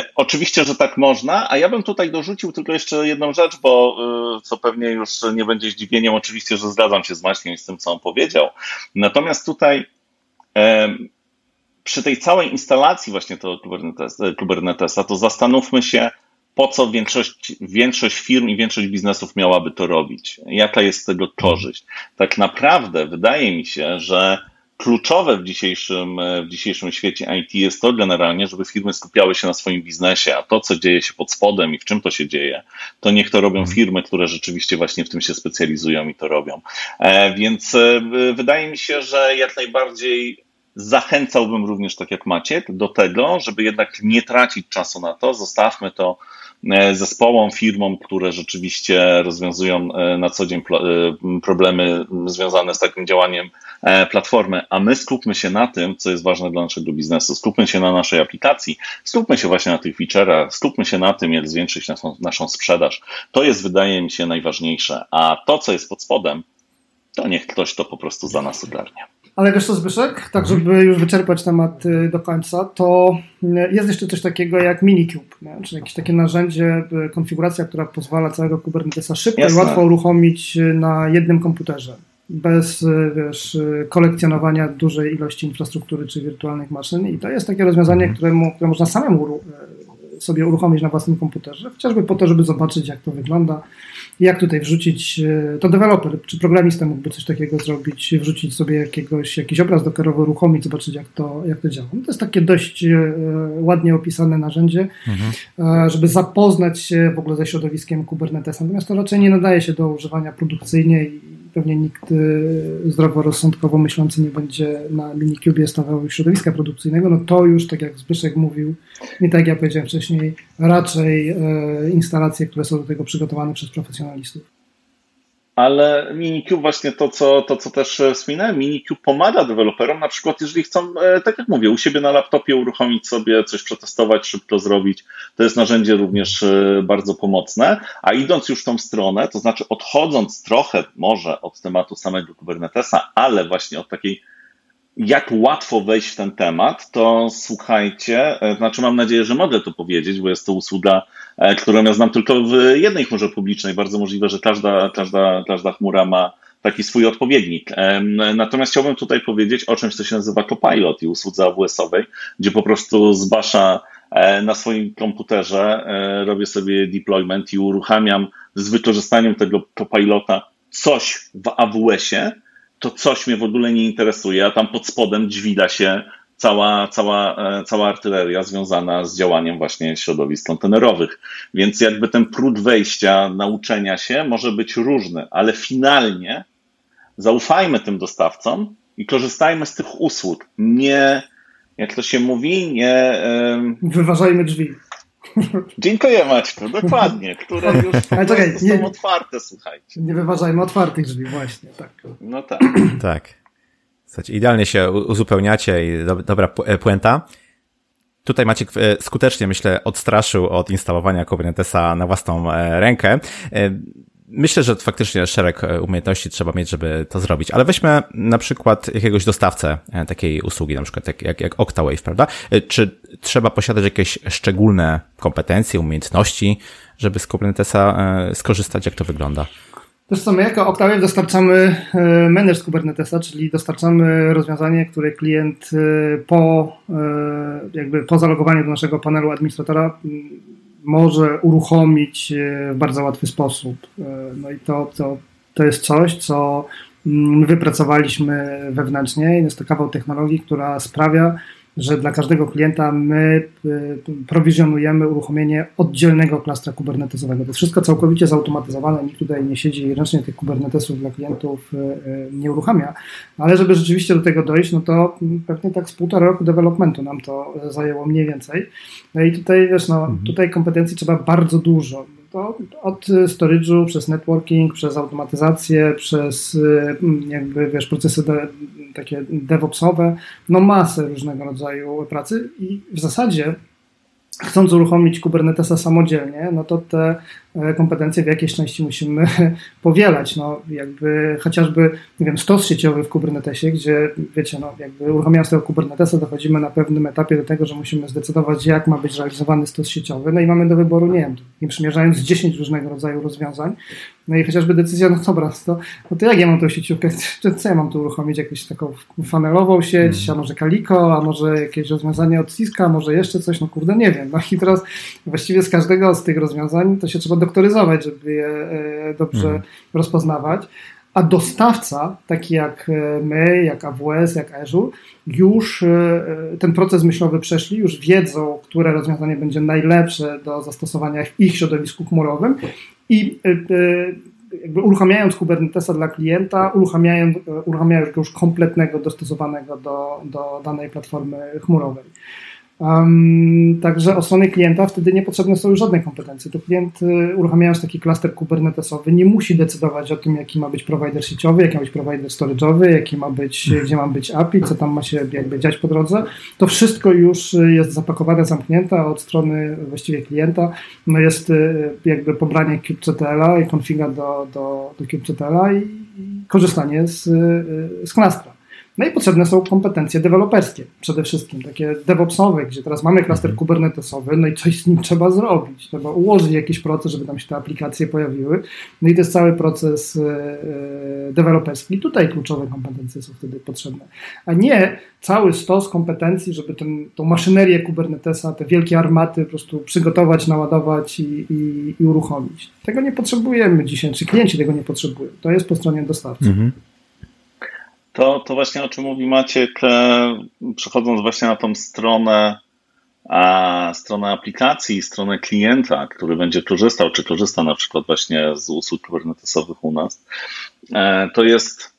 [SPEAKER 3] Tak oczywiście, że tak można, a ja bym tutaj dorzucił tylko jeszcze jedną rzecz, bo y, co pewnie już nie będzie zdziwieniem, oczywiście, że zgadzam się z Maćkiem i z tym, co on powiedział. Natomiast tutaj przy tej całej instalacji właśnie tego Kubernetesa, to zastanówmy się, po co większość, większość firm i większość biznesów miałaby to robić? Jaka jest z tego korzyść? Tak naprawdę wydaje mi się, że kluczowe w dzisiejszym, w dzisiejszym świecie IT jest to generalnie, żeby firmy skupiały się na swoim biznesie, a to, co dzieje się pod spodem i w czym to się dzieje, to niech to robią mhm. firmy, które rzeczywiście właśnie w tym się specjalizują i to robią. E, więc e, wydaje mi się, że jak najbardziej zachęcałbym również, tak jak Maciek, do tego, żeby jednak nie tracić czasu na to, zostawmy to E, zespołom, firmom, które rzeczywiście rozwiązują e, na co dzień e, problemy związane z takim działaniem platformy, a my skupmy się na tym, co jest ważne dla naszego biznesu. Skupmy się na naszej aplikacji, skupmy się właśnie na tych feature'ach, skupmy się na tym, jak zwiększyć naszą, naszą sprzedaż. To jest, wydaje mi się, najważniejsze. A to, co jest pod spodem, to niech ktoś to po prostu za nas ogarnia.
[SPEAKER 2] Ale wiesz co, Zbyszek, tak żeby już wyczerpać temat y, do końca, to y, jest jeszcze coś takiego jak Minikube, nie? czyli jakieś takie narzędzie, y, konfiguracja, która pozwala całego Kubernetesa szybko Jasne. i łatwo uruchomić na jednym komputerze. Bez wiesz, kolekcjonowania dużej ilości infrastruktury czy wirtualnych maszyn. I to jest takie rozwiązanie, mhm. któremu, które można samemu sobie uruchomić na własnym komputerze, chociażby po to, żeby zobaczyć, jak to wygląda, jak tutaj wrzucić, e, to deweloper czy programista mógłby coś takiego zrobić, wrzucić sobie jakiegoś, jakiś obraz dokerowy, uruchomić, zobaczyć jak to, jak to działa. No to jest takie dość e, ładnie opisane narzędzie, mhm. żeby zapoznać się w ogóle ze środowiskiem Kubernetesa. Natomiast to raczej nie nadaje się do używania produkcyjnie i pewnie nikt y, zdroworozsądkowo myślący nie będzie na minikubie stawiał środowiska produkcyjnego, no to już, tak jak Zbyszek mówił, nie tak jak ja powiedziałem wcześniej, raczej e, instalacje, które są do tego przygotowane przez profesjonalistów.
[SPEAKER 3] Ale Minikube właśnie to co, to, co też e, wspominałem, Minikube pomaga deweloperom, na przykład jeżeli chcą, e, tak jak mówię, u siebie na laptopie uruchomić sobie, coś przetestować, szybko zrobić. To jest narzędzie również e, bardzo pomocne. A idąc już w tą stronę, to znaczy odchodząc trochę może od tematu samego Kubernetesa, ale właśnie od takiej jak łatwo wejść w ten temat, to słuchajcie, znaczy mam nadzieję, że mogę to powiedzieć, bo jest to usługa E, którą ja znam tylko w jednej chmurze publicznej. Bardzo możliwe, że każda, każda, każda chmura ma taki swój odpowiednik. Natomiast chciałbym tutaj powiedzieć o czymś, co się nazywa Copilot i usłudze AWS-owej, gdzie po prostu z Basha e, na swoim komputerze e, robię sobie deployment i uruchamiam z wykorzystaniem tego Copilota coś w AWS-ie, to coś mnie w ogóle nie interesuje, a tam pod spodem dźwiga się cała, cała, e, cała artyleria związana z działaniem właśnie środowisk kontenerowych. Więc jakby ten próg wejścia, nauczenia się może być różny, ale finalnie zaufajmy tym dostawcom i korzystajmy z tych usług. Nie, jak to się mówi, nie.
[SPEAKER 2] Wyważajmy drzwi.
[SPEAKER 3] Dziękuję Maćku, dokładnie, które już Ale czekaj, nie, są otwarte, słuchajcie.
[SPEAKER 2] Nie wyważajmy otwartych drzwi, właśnie, tak.
[SPEAKER 3] No tak.
[SPEAKER 1] tak. Słuchajcie, idealnie się uzupełniacie i do, dobra e, puenta. Tutaj Maciek e, skutecznie, myślę, odstraszył od instalowania Kubernetesa na własną e, rękę. Myślę, że faktycznie szereg umiejętności trzeba mieć, żeby to zrobić, ale weźmy na przykład jakiegoś dostawcę takiej usługi, na przykład jak, jak, jak Octawave, prawda? Czy trzeba posiadać jakieś szczególne kompetencje, umiejętności, żeby z Kubernetesa skorzystać? Jak to wygląda?
[SPEAKER 2] Zresztą my jako Octave dostarczamy e, managed Kubernetesa, czyli dostarczamy rozwiązanie, które klient e, po, e, jakby po zalogowaniu do naszego panelu administratora może uruchomić w bardzo łatwy sposób. No i to, to, to jest coś, co wypracowaliśmy wewnętrznie. Jest to kawał technologii, która sprawia, że dla każdego klienta my prowizjonujemy uruchomienie oddzielnego klastra kubernetesowego. To jest wszystko całkowicie zautomatyzowane, nikt tutaj nie siedzi i ręcznie tych kubernetesów dla klientów nie uruchamia, ale żeby rzeczywiście do tego dojść, no to pewnie tak z półtora roku developmentu nam to zajęło mniej więcej. No i tutaj wiesz, no, mhm. tutaj kompetencji trzeba bardzo dużo to od storage'u przez networking, przez automatyzację, przez mm, jakby wiesz, procesy de, takie DevOpsowe, no masę różnego rodzaju pracy i w zasadzie chcąc uruchomić Kubernetesa samodzielnie, no to te kompetencje w jakiejś części musimy powielać. No, jakby chociażby, nie wiem, stos sieciowy w Kubernetesie, gdzie wiecie, no, jakby uruchamiając tego Kubernetesa, dochodzimy na pewnym etapie do tego, że musimy zdecydować, jak ma być realizowany stos sieciowy. No i mamy do wyboru, nie wiem, nie przymierzając 10 różnego rodzaju rozwiązań. No i chociażby decyzja, no dobra, to, no to jak ja mam tą sieciówkę? Co ja mam tu uruchomić? Jakąś taką fanelową sieć, hmm. a może Kaliko, a może jakieś rozwiązanie od Cisco, a może jeszcze coś, no kurde, nie wiem. No i teraz właściwie z każdego z tych rozwiązań to się trzeba doktoryzować, żeby je e, dobrze hmm. rozpoznawać. A dostawca, taki jak e, my, jak AWS, jak Azure, już e, ten proces myślowy przeszli, już wiedzą, które rozwiązanie będzie najlepsze do zastosowania w ich środowisku chmurowym i jakby uruchamiając Kubernetesa dla klienta, uruchamiają, uruchamiają go już kompletnego, dostosowanego do, do danej platformy chmurowej. Um, także o stronie klienta wtedy nie potrzebne są już żadne kompetencje. To klient y, uruchamiając taki klaster kubernetesowy nie musi decydować o tym, jaki ma być provider sieciowy, jaki ma być provider storage'owy, jaki ma być, mhm. gdzie ma być API, co tam ma się jakby dziać po drodze. To wszystko już jest zapakowane, zamknięte od strony właściwie klienta. No jest y, jakby pobranie kubectl i konfiga do, do, do kubectl i korzystanie z, y, z klastra. No i potrzebne są kompetencje deweloperskie przede wszystkim, takie DevOpsowe, gdzie teraz mamy klaster mhm. kubernetesowy, no i coś z nim trzeba zrobić. Trzeba ułożyć jakiś proces, żeby tam się te aplikacje pojawiły. No i to jest cały proces e, e, deweloperski. Tutaj kluczowe kompetencje są wtedy potrzebne. A nie cały stos kompetencji, żeby ten, tą maszynerię Kubernetesa, te wielkie armaty po prostu przygotować, naładować i, i, i uruchomić. Tego nie potrzebujemy dzisiaj, czy klienci tego nie potrzebują. To jest po stronie dostawcy. Mhm.
[SPEAKER 3] To, to właśnie o czym mówi Maciek, e, przechodząc właśnie na tą stronę, a stronę aplikacji, stronę klienta, który będzie korzystał, czy korzysta na przykład właśnie z usług kubernetesowych u nas, e, to jest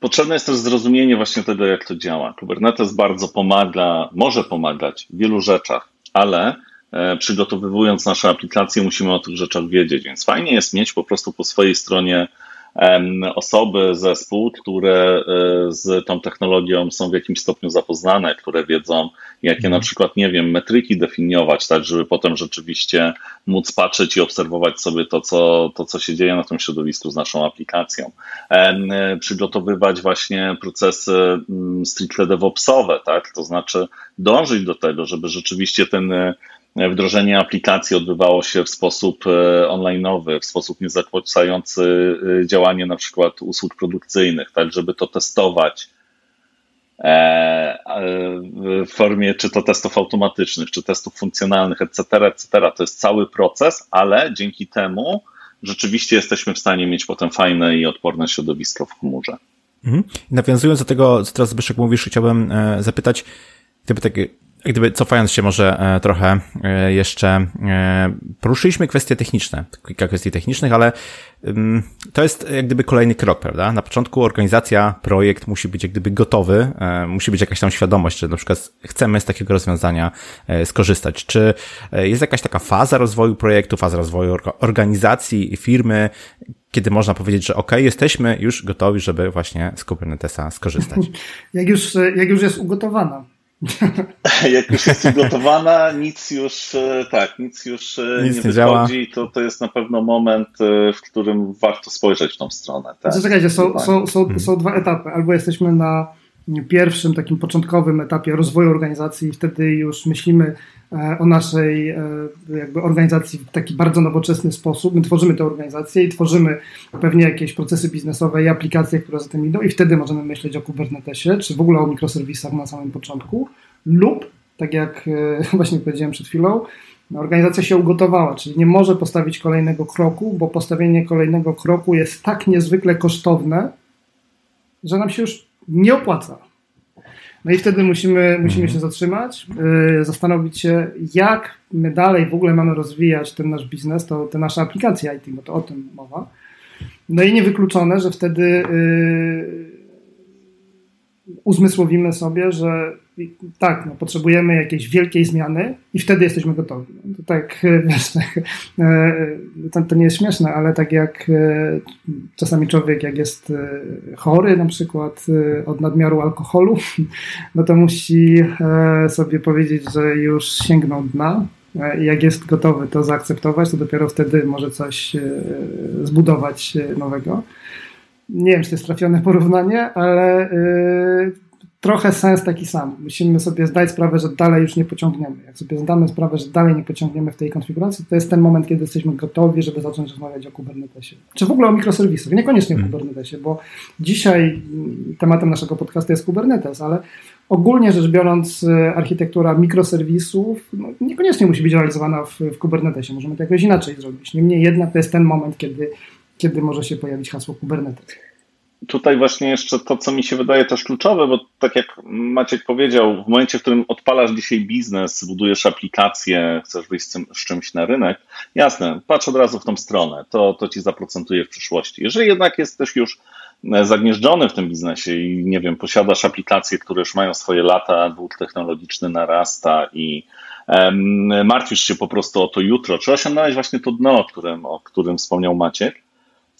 [SPEAKER 3] potrzebne jest też zrozumienie właśnie tego, jak to działa. Kubernetes bardzo pomaga, może pomagać w wielu rzeczach, ale e, przygotowywując nasze aplikacje, musimy o tych rzeczach wiedzieć, więc fajnie jest mieć po prostu po swojej stronie osoby, zespół, które e, z tą technologią są w jakimś stopniu zapoznane, które wiedzą, jakie na mhm. przykład, nie wiem, metryki definiować, tak, żeby potem rzeczywiście móc patrzeć i obserwować sobie to, co, to, co się dzieje na tym środowisku z naszą aplikacją. E, przygotowywać właśnie procesy mm, stricte DevOpsowe, tak, to znaczy dążyć do tego, żeby rzeczywiście ten wdrożenie aplikacji odbywało się w sposób e, onlineowy, w sposób niezakłócający e, działanie na przykład usług produkcyjnych, tak żeby to testować e, w formie czy to testów automatycznych, czy testów funkcjonalnych, etc., etc. To jest cały proces, ale dzięki temu rzeczywiście jesteśmy w stanie mieć potem fajne i odporne środowisko w chmurze.
[SPEAKER 1] Mhm. Nawiązując do tego, co teraz Zbyszek mówisz, chciałbym zapytać, gdyby takie gdyby cofając się może e, trochę e, jeszcze, e, poruszyliśmy kwestie techniczne, kilka kwestii technicznych, ale to jest jak gdyby kolejny krok, prawda? Na początku organizacja, projekt musi być jak gdyby gotowy, musi być jakaś tam świadomość, że na przykład chcemy z takiego rozwiązania skorzystać. Czy jest jakaś taka faza rozwoju projektu, faza rozwoju organizacji, firmy, kiedy można powiedzieć, że ok, jesteśmy już gotowi, żeby właśnie z Kubernetesa skorzystać?
[SPEAKER 2] Jak już, jak już jest ugotowana.
[SPEAKER 3] Jak już jest ugotowana, nic już e, tak, nic już e, nic nie, nie wychodzi, to, to jest na pewno moment, e, w którym warto spojrzeć w tą stronę. Tak?
[SPEAKER 2] Zaczekajcie, są, są, są, hmm. są dwa etapy. Albo jesteśmy na pierwszym, takim początkowym etapie rozwoju organizacji i wtedy już myślimy o naszej jakby organizacji w taki bardzo nowoczesny sposób. My tworzymy tę organizację i tworzymy pewnie jakieś procesy biznesowe i aplikacje, które za tym idą i wtedy możemy myśleć o Kubernetesie, czy w ogóle o mikroserwisach na samym początku lub, tak jak e, właśnie powiedziałem przed chwilą, organizacja się ugotowała, czyli nie może postawić kolejnego kroku, bo postawienie kolejnego kroku jest tak niezwykle kosztowne, że nam się już nie opłaca. No i wtedy musimy, musimy mhm. się zatrzymać, yy, zastanowić się, jak my dalej w ogóle mamy rozwijać ten nasz biznes, to te nasze aplikacje IT, bo to o tym mowa. No i niewykluczone, że wtedy yy, uzmysłowimy sobie, że tak, no, potrzebujemy jakiejś wielkiej zmiany i wtedy jesteśmy gotowi. No, to tak, wiesz, tak, e, to, to, nie jest śmieszne, ale tak jak e, czasami człowiek, jak jest e, chory na przykład od nadmiaru alkoholu, no to musi sobie powiedzieć, że już sięgnął dna i jak jest gotowy to zaakceptować, to dopiero wtedy może coś zbudować nowego. Nie wiem, czy to jest trafione porównanie, ale trochę sens taki sam. Musimy sobie zdać sprawę, że dalej już nie pociągniemy. Jak sobie zdamy sprawę, że dalej nie pociągniemy w tej konfiguracji, to jest ten moment, kiedy jesteśmy gotowi, żeby zacząć rozmawiać o Kubernetesie. Czy w ogóle o mikroserwisach, niekoniecznie o hmm. Kubernetesie, bo dzisiaj tematem naszego podcastu jest Kubernetes, ale ogólnie rzecz biorąc e, architektura mikroserwisów no, niekoniecznie musi być realizowana w, w Kubernetesie. Możemy to jakoś inaczej zrobić. Niemniej jednak to jest ten moment, kiedy, kiedy może się pojawić hasło Kubernetes
[SPEAKER 3] tutaj właśnie jeszcze to, co mi się wydaje też kluczowe, bo tak jak Maciek powiedział, w momencie, w którym odpalasz dzisiaj biznes, budujesz aplikację, chcesz wyjść z, czymś na rynek, jasne, patrz od razu w tą stronę, to, to ci zaprocentuje w przyszłości. Jeżeli jednak jesteś już zagnieżdżony w tym biznesie i nie wiem, posiadasz aplikacje, które już mają swoje lata, dwóch technologiczny narasta i um, martwisz się po prostu o to jutro, czy osiągnąłeś właśnie to dno, o którym, o którym wspomniał Maciek,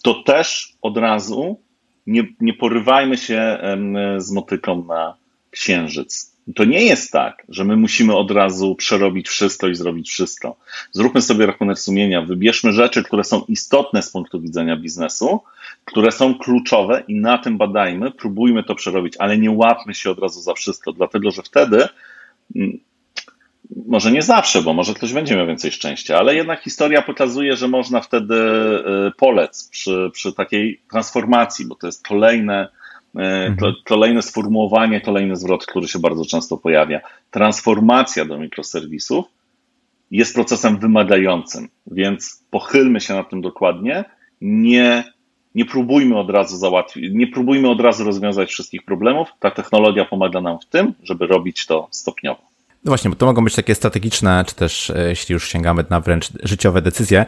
[SPEAKER 3] to też od razu nie, nie porywajmy się z motyką na księżyc. To nie jest tak, że my musimy od razu przerobić wszystko i zrobić wszystko. Zróbmy sobie rachunek sumienia, wybierzmy rzeczy, które są istotne z punktu widzenia biznesu, które są kluczowe i na tym badajmy, próbujmy to przerobić, ale nie łapmy się od razu za wszystko, dlatego że wtedy mm, może nie zawsze, bo może ktoś będzie miał więcej szczęścia, ale jednak historia pokazuje, że można wtedy y, polec przy, przy takiej transformacji, bo to jest kolejne, y, mhm. kolejne sformułowanie, kolejny zwrot, który się bardzo często pojawia. Transformacja do mikroserwisów jest procesem wymagającym, więc pochylmy się nad tym dokładnie. Nie, nie próbujmy od razu załatwić, nie próbujmy od razu rozwiązać wszystkich problemów. Ta technologia pomaga nam w tym, żeby robić to stopniowo.
[SPEAKER 1] No właśnie, bo to mogą być takie strategiczne, czy też e, jeśli już sięgamy na wręcz życiowe decyzje.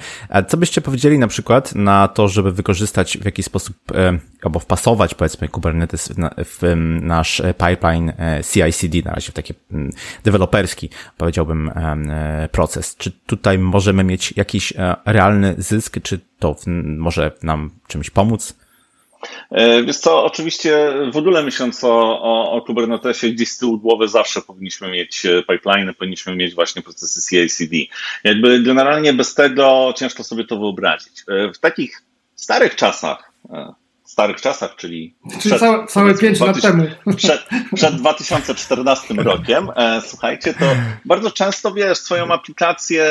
[SPEAKER 1] Co byście powiedzieli na przykład na to, żeby wykorzystać w jakiś sposób e, albo wpasować powiedzmy Kubernetes w nasz pipeline e, CI/CD na razie w taki deweloperski, powiedziałbym, proces. Czy tutaj możemy mieć jakiś realny zysk, czy to może nam czymś pomóc?
[SPEAKER 3] E, więc co, oczywiście w ogóle myśląc o, o, o Kubernetesie, gdzieś z tyłu głowy zawsze powinniśmy mieć e, pipeline, powinniśmy mieć właśnie procesy CI/CD. Jakby generalnie bez tego ciężko sobie to wyobrazić. E, w takich starych czasach, starych czasach, czyli.
[SPEAKER 2] Czyli przed, całe, całe 5 lat temu.
[SPEAKER 3] Przed, przed 2014 rokiem, słuchajcie, to bardzo często wiesz, swoją aplikację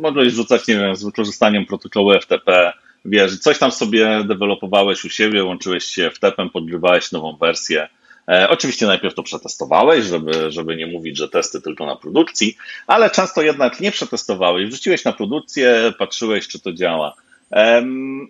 [SPEAKER 3] mogłeś rzucać, nie wiem, z wykorzystaniem protokołu FTP wiesz, coś tam sobie dewelopowałeś u siebie, łączyłeś się w tepem, podgrywałeś nową wersję. E, oczywiście najpierw to przetestowałeś, żeby, żeby nie mówić, że testy tylko na produkcji, ale często jednak nie przetestowałeś, wrzuciłeś na produkcję, patrzyłeś, czy to działa. E,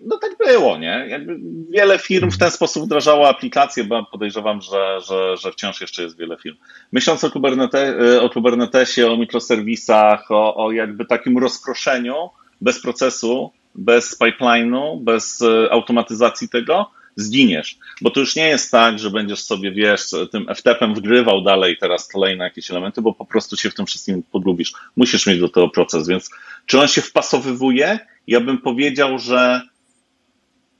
[SPEAKER 3] no tak było, nie? Jakby wiele firm w ten sposób wdrażało aplikacje, bo podejrzewam, że, że, że wciąż jeszcze jest wiele firm. Myśląc o, Kubernete, o Kubernetesie, o mikroserwisach, o, o jakby takim rozproszeniu bez procesu, bez pipeline'u, bez e, automatyzacji tego, zginiesz. Bo to już nie jest tak, że będziesz sobie, wiesz, tym FTP-em wgrywał dalej teraz kolejne jakieś elementy, bo po prostu się w tym wszystkim podlubisz. Musisz mieć do tego proces, więc czy on się wpasowywuje? Ja bym powiedział, że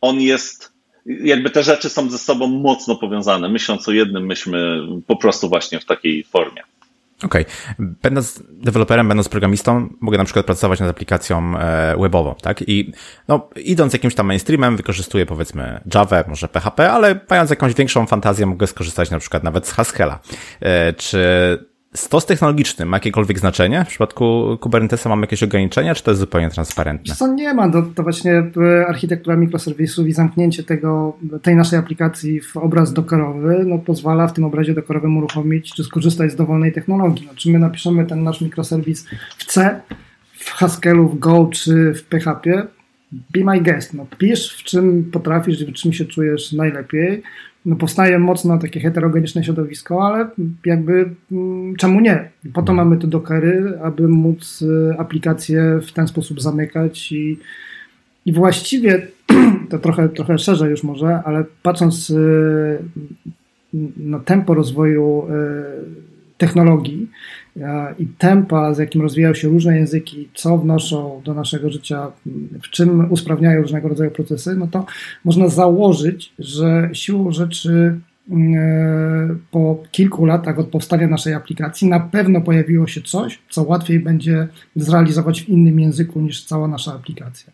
[SPEAKER 3] on jest, jakby te rzeczy są ze sobą mocno powiązane. Myśląc o jednym, myślmy po prostu właśnie w takiej formie.
[SPEAKER 1] Okej. Okay. Będąc deweloperem, będąc programistą, mogę na przykład pracować nad aplikacją e, webową, tak? I no, idąc jakimś tam mainstreamem, wykorzystuję powiedzmy Java, może PHP, ale mając jakąś większą fantazję, mogę skorzystać na przykład nawet z Haskella. E, czy stos technologiczny ma jakiekolwiek znaczenie? W przypadku Kubernetesa mamy jakieś ograniczenia, czy to jest zupełnie transparentne?
[SPEAKER 2] Co nie ma, to, to właśnie e, architektura mikroserwisów i zamknięcie tego, tej naszej aplikacji w obraz dockerowy no, pozwala w tym obrazie dockerowym uruchomić czy skorzystać z dowolnej technologii. No, czy my napiszemy ten nasz mikroserwis w C, w Haskellu, w Go czy w PHP, be my guest. No, pisz w czym potrafisz, w czym się czujesz najlepiej no powstaje mocno takie heterogeniczne środowisko, ale jakby mm, czemu nie? Po to mamy te dockery, aby móc y, aplikacje w ten sposób zamykać i, i właściwie to trochę, trochę szerzej już może, ale patrząc y, na tempo rozwoju technologii i tempa, z jakim rozwijają się różne języki, co wnoszą do naszego życia, w czym usprawniają różnego rodzaju procesy, no to można założyć, że siłą rzeczy mm, e, po kilku latach od powstania naszej aplikacji na pewno pojawiło się coś, co łatwiej będzie zrealizować w innym języku niż cała nasza aplikacja.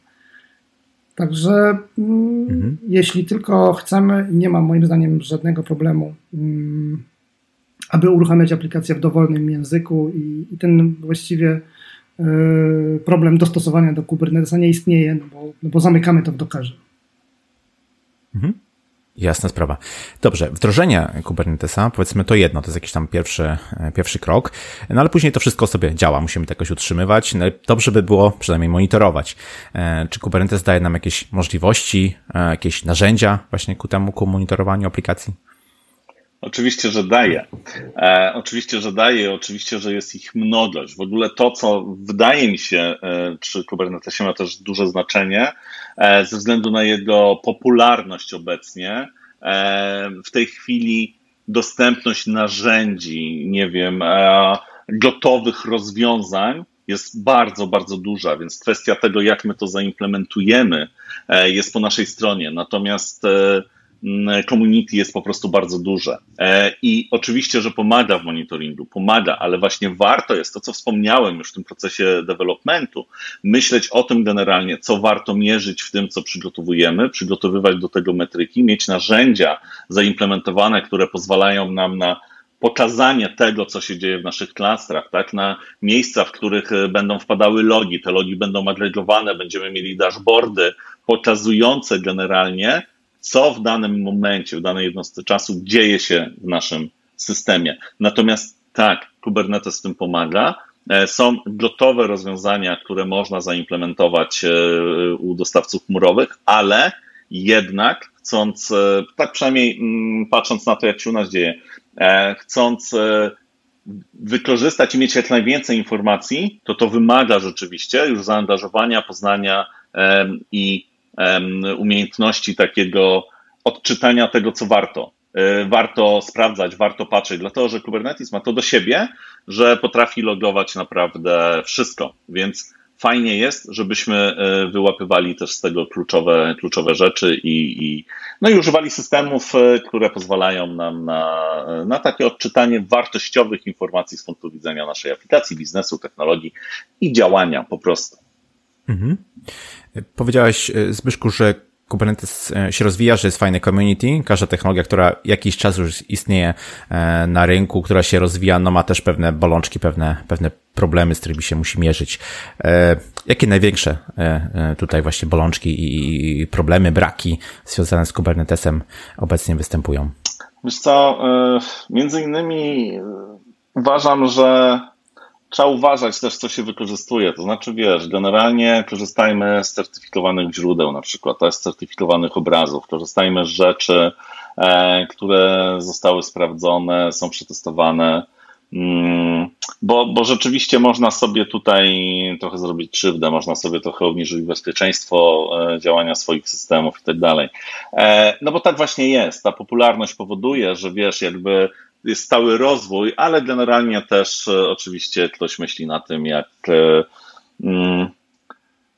[SPEAKER 2] Także mm, mhm. jeśli tylko chcemy, nie ma moim zdaniem żadnego problemu mm, aby uruchamiać aplikację w dowolnym języku i, i ten właściwie y, problem dostosowania do Kubernetesa nie istnieje, no bo, no bo zamykamy to w Dockerze.
[SPEAKER 1] Mhm. Jasna sprawa. Dobrze, wdrożenie Kubernetesa, powiedzmy to jedno, to jest jakiś tam pierwszy, e, pierwszy krok, no ale później to wszystko sobie działa, musimy to jakoś utrzymywać. No, dobrze by było przynajmniej monitorować. E, czy Kubernetes daje nam jakieś możliwości, jakieś narzędzia właśnie ku temu, ku monitorowaniu aplikacji?
[SPEAKER 3] Oczywiście, że daje. E, oczywiście, że daje, oczywiście, że jest ich mnogość. W ogóle to, co wydaje mi się, e, przy Kubernetesie ma też duże znaczenie, e, ze względu na jego popularność obecnie. E, w tej chwili dostępność narzędzi, nie wiem, e, gotowych rozwiązań jest bardzo, bardzo duża, więc kwestia tego, jak my to zaimplementujemy, e, jest po naszej stronie. Natomiast Mm, community jest po prostu bardzo duże. E, I oczywiście, że pomaga w monitoringu, pomaga, ale właśnie warto jest to, co wspomniałem już w tym procesie developmentu, myśleć o tym generalnie, co warto mierzyć w tym, co przygotowujemy, przygotowywać do tego metryki, mieć narzędzia zaimplementowane, które pozwalają nam na pokazanie tego, co się dzieje w naszych klastrach, tak, na miejsca, w których e, będą wpadały logi, te logi będą agregowane, będziemy mieli dashboardy pokazujące generalnie, co w danym momencie, w danej jednostce czasu dzieje się w naszym systemie. Natomiast tak, Kubernetes w tym pomaga. E, są gotowe rozwiązania, które można zaimplementować e, u dostawców chmurowych, ale jednak chcąc, e, tak przynajmniej mm, patrząc na to, jak się u nas dzieje, chcąc wykorzystać i mieć jak najwięcej informacji, to to wymaga rzeczywiście już zaangażowania, poznania i umiejętności takiego odczytania tego, co warto. E, warto sprawdzać, warto patrzeć, dlatego że Kubernetes ma to do siebie, że potrafi logować naprawdę wszystko, więc fajnie jest, żebyśmy e, wyłapywali też z tego kluczowe, kluczowe rzeczy i, i, no i używali systemów, e, które pozwalają nam na, na takie odczytanie wartościowych informacji z punktu widzenia naszej aplikacji, biznesu, technologii i działania po prostu. Mhm.
[SPEAKER 1] Powiedziałeś, e, Zbyszku, że Kubernetes e, się rozwija, że jest fajny community. Każda technologia, która jakiś czas już istnieje e, na rynku, która się rozwija, no ma też pewne bolączki, pewne, pewne problemy, z którymi się musi mierzyć. Jakie największe tutaj właśnie bolączki i problemy, braki związane z Kubernetesem obecnie występują?
[SPEAKER 3] Wiesz co, między innymi uważam, że trzeba uważać też, co się wykorzystuje. To znaczy, wiesz, generalnie korzystajmy z certyfikowanych źródeł, na przykład, z certyfikowanych obrazów, korzystajmy z rzeczy, e, które zostały sprawdzone, są przetestowane. Mm, bo, bo rzeczywiście można sobie tutaj trochę zrobić krzywdę, można sobie trochę obniżyć bezpieczeństwo e, działania swoich systemów i tak dalej. E, no bo tak właśnie jest. Ta popularność powoduje, że wiesz, jakby jest stały rozwój, ale generalnie też e, oczywiście ktoś myśli na tym, jak, e, mm,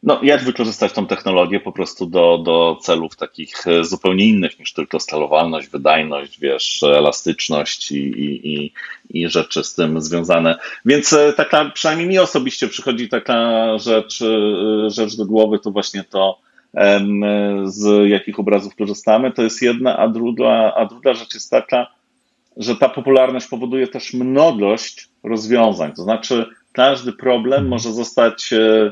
[SPEAKER 3] no, jak wykorzystać tą technologię po prostu do, do celów takich e, zupełnie innych niż tylko skalowalność, wydajność, wiesz, elastyczność i, i, i, i rzeczy z tym związane. Więc taka, przynajmniej mi osobiście przychodzi taka rzecz, rzecz do głowy, to właśnie to, z jakich obrazów korzystamy, to jest jedna, a druga, a druga rzecz jest taka, że ta popularność powoduje też mnogość rozwiązań. To znaczy, każdy problem może zostać, e,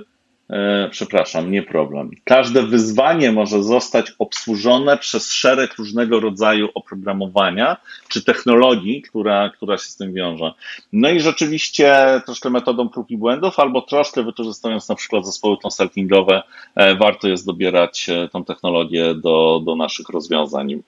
[SPEAKER 3] e, przepraszam, nie problem. Każde wyzwanie może zostać obsłużone przez szereg różnego rodzaju oprogramowania czy technologii, która, która się z tym wiąże. No i rzeczywiście troszkę metodą prób i błędów, albo troszkę wykorzystując na przykład zespoły konsultingowe, e, warto jest dobierać tą technologię do, do naszych rozwiązań.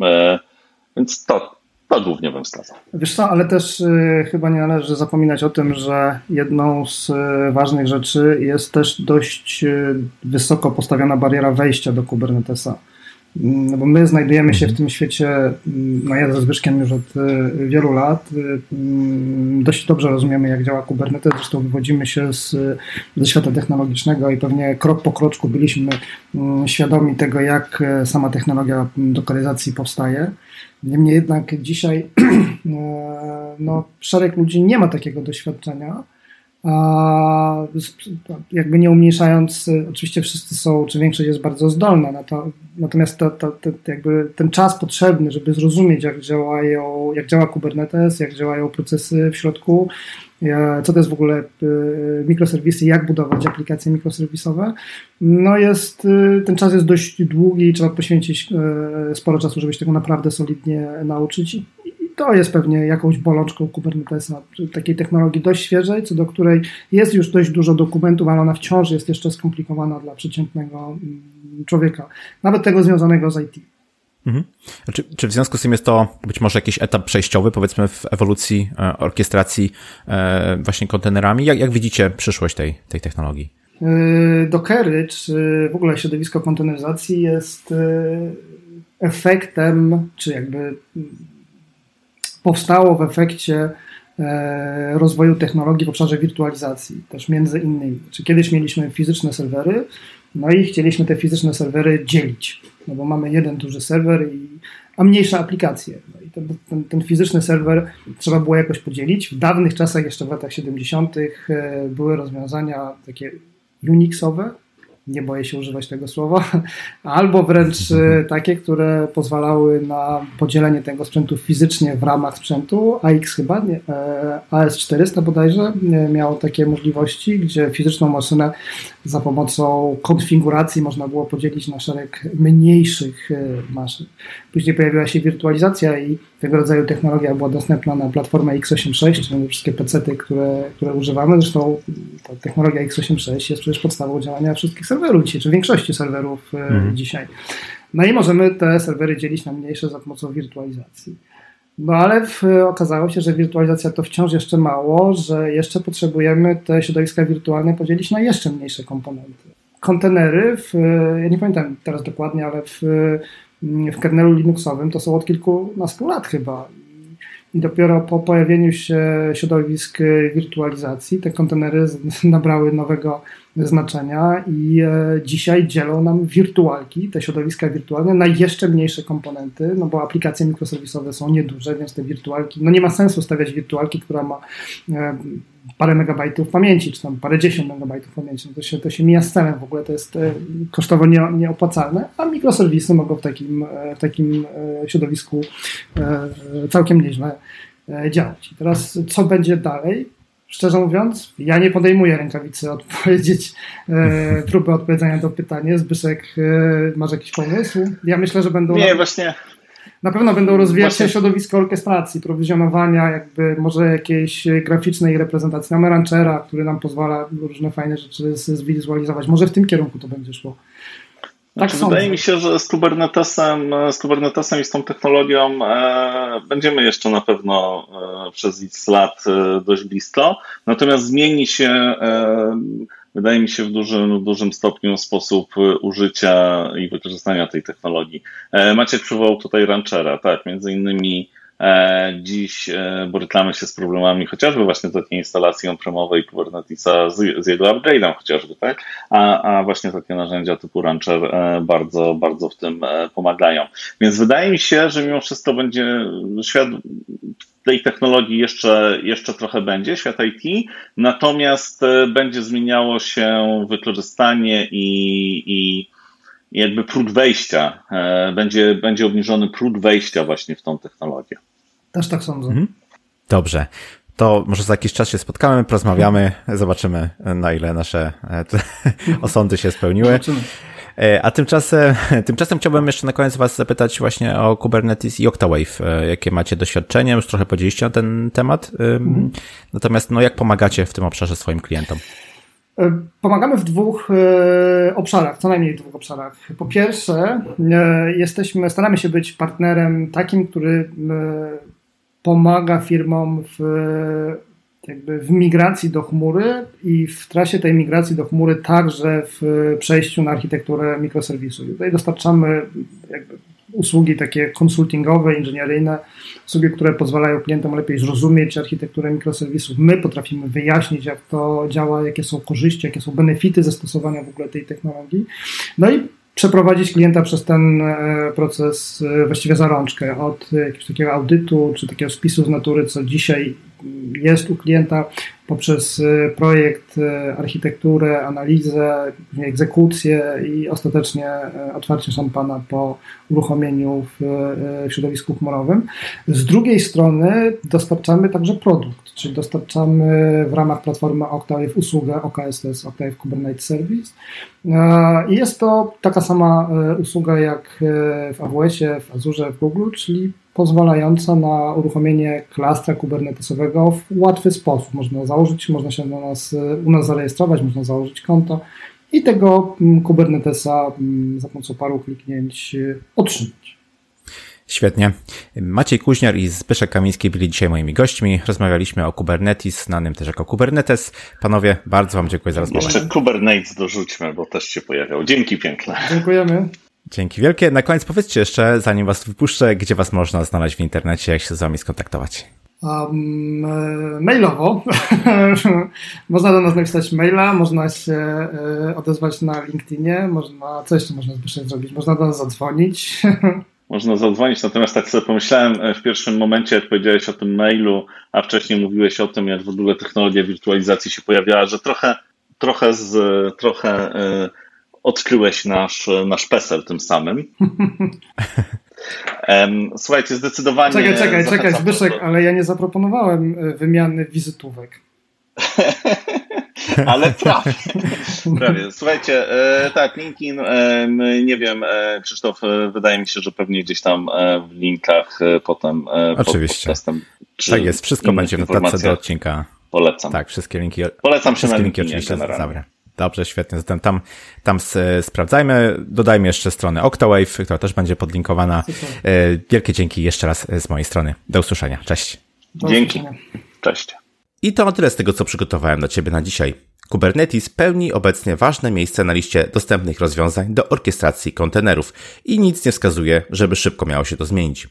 [SPEAKER 3] Więc to, to głównie bym wskazał.
[SPEAKER 2] Wiesz co, ale też y, chyba nie należy zapominać o tym, że jedną z y, ważnych rzeczy jest też dość y, wysoko postawiona bariera wejścia do Kubernetesa. No bo my znajdujemy się w tym świecie, mm, no ja ze Zbyszkiem już od y, wielu lat, y, mm, dość dobrze rozumiemy jak działa Kubernetes, zresztą wywodzimy się z, ze świata technologicznego i pewnie krok po kroczku byliśmy mm, świadomi tego, jak e, sama technologia lokalizacji powstaje. Niemniej jednak dzisiaj e, no, szereg ludzi nie ma takiego doświadczenia, a jakby nie umniejszając, oczywiście wszyscy są, czy większość jest bardzo zdolna, na to, natomiast to, to, to, jakby ten czas potrzebny, żeby zrozumieć, jak działają, jak działa Kubernetes, jak działają procesy w środku, co to jest w ogóle e, mikroserwisy, jak budować aplikacje mikroserwisowe, no jest, e, ten czas jest dość długi i trzeba poświęcić e, sporo czasu, żeby się tego naprawdę solidnie nauczyć to jest pewnie jakąś bolączką Kubernetesa, takiej technologii dość świeżej, co do której jest już dość dużo dokumentów, ale ona wciąż jest jeszcze skomplikowana dla przeciętnego mm, człowieka, nawet tego związanego z IT.
[SPEAKER 1] Mhm. Czy, czy, w związku z tym jest to być może jakiś etap przejściowy, powiedzmy, w ewolucji e, orkiestracji e, właśnie kontenerami? Jak, jak widzicie przyszłość tej, tej technologii?
[SPEAKER 2] E, Dockery, czy w ogóle środowisko konteneryzacji jest efektem, czy jakby powstało w efekcie e, rozwoju technologii w obszarze wirtualizacji, też między innymi. Czy kiedyś mieliśmy fizyczne serwery, no i chcieliśmy te fizyczne serwery dzielić, no bo mamy jeden duży serwer, i, a mniejsze aplikacje. No i ten, ten, ten, fizyczny serwer trzeba było jakoś podzielić. W dawnych czasach, jeszcze w latach 70., e, były rozwiązania takie Unixowe, nie boję się używać tego słowa, albo wręcz e, takie, które pozwalały na podzielenie tego sprzętu fizycznie w ramach sprzętu. AX chyba, nie, e, AS400 bodajże miało takie możliwości, gdzie fizyczną maszynę za pomocą konfiguracji można było podzielić na szereg mniejszych e, maszyn. Później pojawiła się wirtualizacja i tego rodzaju technologia była dostępna na platformę x86, czyli wszystkie PC-ty, które, które używamy. Zresztą ta technologia x86 jest przecież podstawą działania wszystkich serwerów dzisiaj, czy większości serwerów mhm. dzisiaj. No i możemy te serwery dzielić na mniejsze za pomocą wirtualizacji. No ale w, okazało się, że wirtualizacja to wciąż jeszcze mało, że jeszcze potrzebujemy te środowiska wirtualne podzielić na jeszcze mniejsze komponenty. Kontenery, w, ja nie pamiętam teraz dokładnie, ale w, w kernelu Linuxowym to są od kilkunastu lat chyba. I dopiero po pojawieniu się środowisk wirtualizacji te kontenery nabrały nowego znaczenia i e, dzisiaj dzielą nam wirtualki, te środowiska wirtualne na jeszcze mniejsze komponenty, no bo aplikacje mikroserwisowe są nieduże, więc te wirtualki, no nie ma sensu stawiać wirtualki, która ma e, parę megabajtów pamięci, czy tam parę dziesiąt megabajtów pamięci, no to się, to się mija z celem, w ogóle to jest e, kosztowo nie, nieopłacalne, a mikroserwisy mogą w takim, w takim środowisku całkiem nieźle działać. I teraz co będzie dalej? Szczerze mówiąc, ja nie podejmuję rękawicy odpowiedzieć, e, próby odpowiedzenia to pytanie. Zbyszek, e, masz jakiś pomysł? Ja myślę, że będą...
[SPEAKER 3] Nie, na, właśnie.
[SPEAKER 2] Na pewno będą rozwijać się środowisko orkiestracji, prowizjonowania, jakby może jakiejś graficznej reprezentacji. Mamy ranchera, który nam pozwala różne fajne rzeczy zwizualizować. Może w tym kierunku to będzie szło.
[SPEAKER 3] Tak znaczy, wydaje mi się, że z Kubernetesem, z Kubernetesem i z tą technologią e, będziemy jeszcze na pewno e, przez x lat e, dość blisko. Natomiast zmieni się, e, wydaje mi się, w dużym, w dużym stopniu sposób użycia i wykorzystania tej technologii. E, Maciek przywołał tutaj Ranchera, tak, między innymi E, dziś e, borykamy się z problemami chociażby właśnie takiej instalacji on-premowej Kubernetesa z, z jego upgrade'em chociażby, tak? A, a właśnie takie narzędzia typu Rancher e, bardzo, bardzo w tym pomagają. Więc wydaje mi się, że mimo wszystko będzie świat tej technologii jeszcze, jeszcze trochę będzie, świat IT, natomiast będzie zmieniało się wykorzystanie i, i jakby próg wejścia, będzie, będzie obniżony próg wejścia właśnie w tą technologię.
[SPEAKER 2] Też tak sądzę. Mhm.
[SPEAKER 1] Dobrze. To może za jakiś czas się spotkamy, porozmawiamy, zobaczymy na ile nasze e, osądy się spełniły. E, a tymczasem, tymczasem chciałbym jeszcze na koniec Was zapytać właśnie o Kubernetes i Octawave. E, jakie macie doświadczenie? Już trochę powiedzieliście na ten temat. Mhm. Natomiast no, jak pomagacie w tym obszarze swoim klientom?
[SPEAKER 2] Pomagamy w dwóch obszarach, co najmniej w dwóch obszarach. Po pierwsze, jesteśmy, staramy się być partnerem takim, który pomaga firmom w jakby w migracji do chmury i w trasie tej migracji do chmury także w przejściu na architekturę mikroserwisu. Tutaj dostarczamy usługi takie konsultingowe, inżynieryjne, usługi, które pozwalają klientom lepiej zrozumieć architekturę mikroserwisów. My potrafimy wyjaśnić, jak to działa, jakie są korzyści, jakie są benefity zastosowania w ogóle tej technologii. No i przeprowadzić klienta przez ten e, proces e, właściwie za rączkę, od jakiegoś takiego audytu, czy takiego spisu z natury, co dzisiaj jest u klienta, poprzez e, projekt, architekturę, analizę, egzekucję i ostatecznie otwarcie szampana po uruchomieniu w, środowisku chmurowym. Z drugiej strony dostarczamy także produkt, czyli dostarczamy w ramach platformy Octave usługę OKSS, Octave Kubernetes Service. I jest to taka sama e, usługa jak e, w AWS-ie, w Azure, w Google, czyli pozwalająca na uruchomienie klastra kubernetesowego w łatwy sposób. Można założyć, można się na nas, u nas zarejestrować, można założyć konto i tego mm, Kubernetesa mm, za pomocą paru kliknięć otrzymać.
[SPEAKER 1] Świetnie. Maciej Kuźniar i Zbyszek Kamiński byli dzisiaj moimi gośćmi. Rozmawialiśmy o Kubernetes, znanym też jako Kubernetes. Panowie, bardzo Wam dziękuję za rozmowę.
[SPEAKER 3] Jeszcze Kubernetes dorzućmy, bo też się pojawiał. Dzięki piękne.
[SPEAKER 2] Dziękujemy.
[SPEAKER 1] Dzięki wielkie. Na koniec powiedzcie jeszcze, zanim Was wypuszczę, gdzie Was można znaleźć w internecie, jak się z Wami skontaktować.
[SPEAKER 2] Um, mailowo. można do nas napisać maila, można się e, odezwać na LinkedInie, można, co jeszcze można zrobić? Można do nas zadzwonić.
[SPEAKER 3] można zadzwonić. Natomiast tak sobie pomyślałem e, w pierwszym momencie, jak powiedziałeś o tym mailu, a wcześniej mówiłeś o tym, jak w ogóle technologia wirtualizacji się pojawiała, że trochę, trochę, z, trochę y, odkryłeś nasz, nasz PESEL tym samym. Słuchajcie, zdecydowanie.
[SPEAKER 2] Czekaj, czekaj, czekaj, Zbyszek, do... ale ja nie zaproponowałem e, wymiany wizytówek.
[SPEAKER 3] Ale prawie. prawie. Słuchajcie, e, tak, LinkedIn, e, nie wiem, Krzysztof, wydaje mi się, że pewnie gdzieś tam w linkach potem
[SPEAKER 1] Oczywiście. podcastem. Tak jest, wszystko będzie w notatce do odcinka.
[SPEAKER 3] Polecam.
[SPEAKER 1] Tak, wszystkie linki.
[SPEAKER 3] Polecam się na
[SPEAKER 1] linki oczywiście zabrę. Dobrze, świetnie. Zatem tam, tam sprawdzajmy. Dodajmy jeszcze stronę Octawave, która też będzie podlinkowana. Wielkie dzięki jeszcze raz z mojej strony. Do usłyszenia. Cześć.
[SPEAKER 3] Dzięki. Cześć.
[SPEAKER 1] I to tyle z tego, co przygotowałem dla Ciebie na dzisiaj. Kubernetes pełni obecnie ważne miejsce na liście dostępnych rozwiązań do orkiestracji kontenerów i nic nie wskazuje, żeby szybko miało się to zmienić.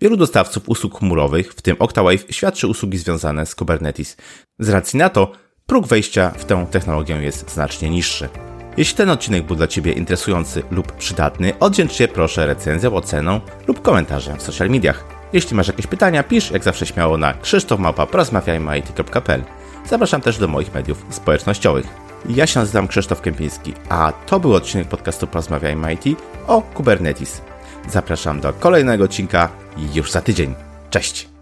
[SPEAKER 1] Wielu dostawców usług chmurowych, w tym Octawave, świadczy usługi związane z Kubernetes. Z racji na to, próg wejścia w tę technologię jest znacznie niższy. Jeśli ten odcinek był dla Ciebie interesujący lub przydatny, oddzięcz proszę recenzją, oceną lub komentarzem w social mediach. Jeśli masz jakieś pytania, pisz jak zawsze śmiało na krzysztofmałpa.porozmawiajmy.it.pl Zapraszam też do moich mediów społecznościowych. Ja się nazywam Krzysztof Kępiński, a to był odcinek podcastu Porozmawiajmy IT o Kubernetes. Zapraszam do kolejnego odcinka już za tydzień. Cześć!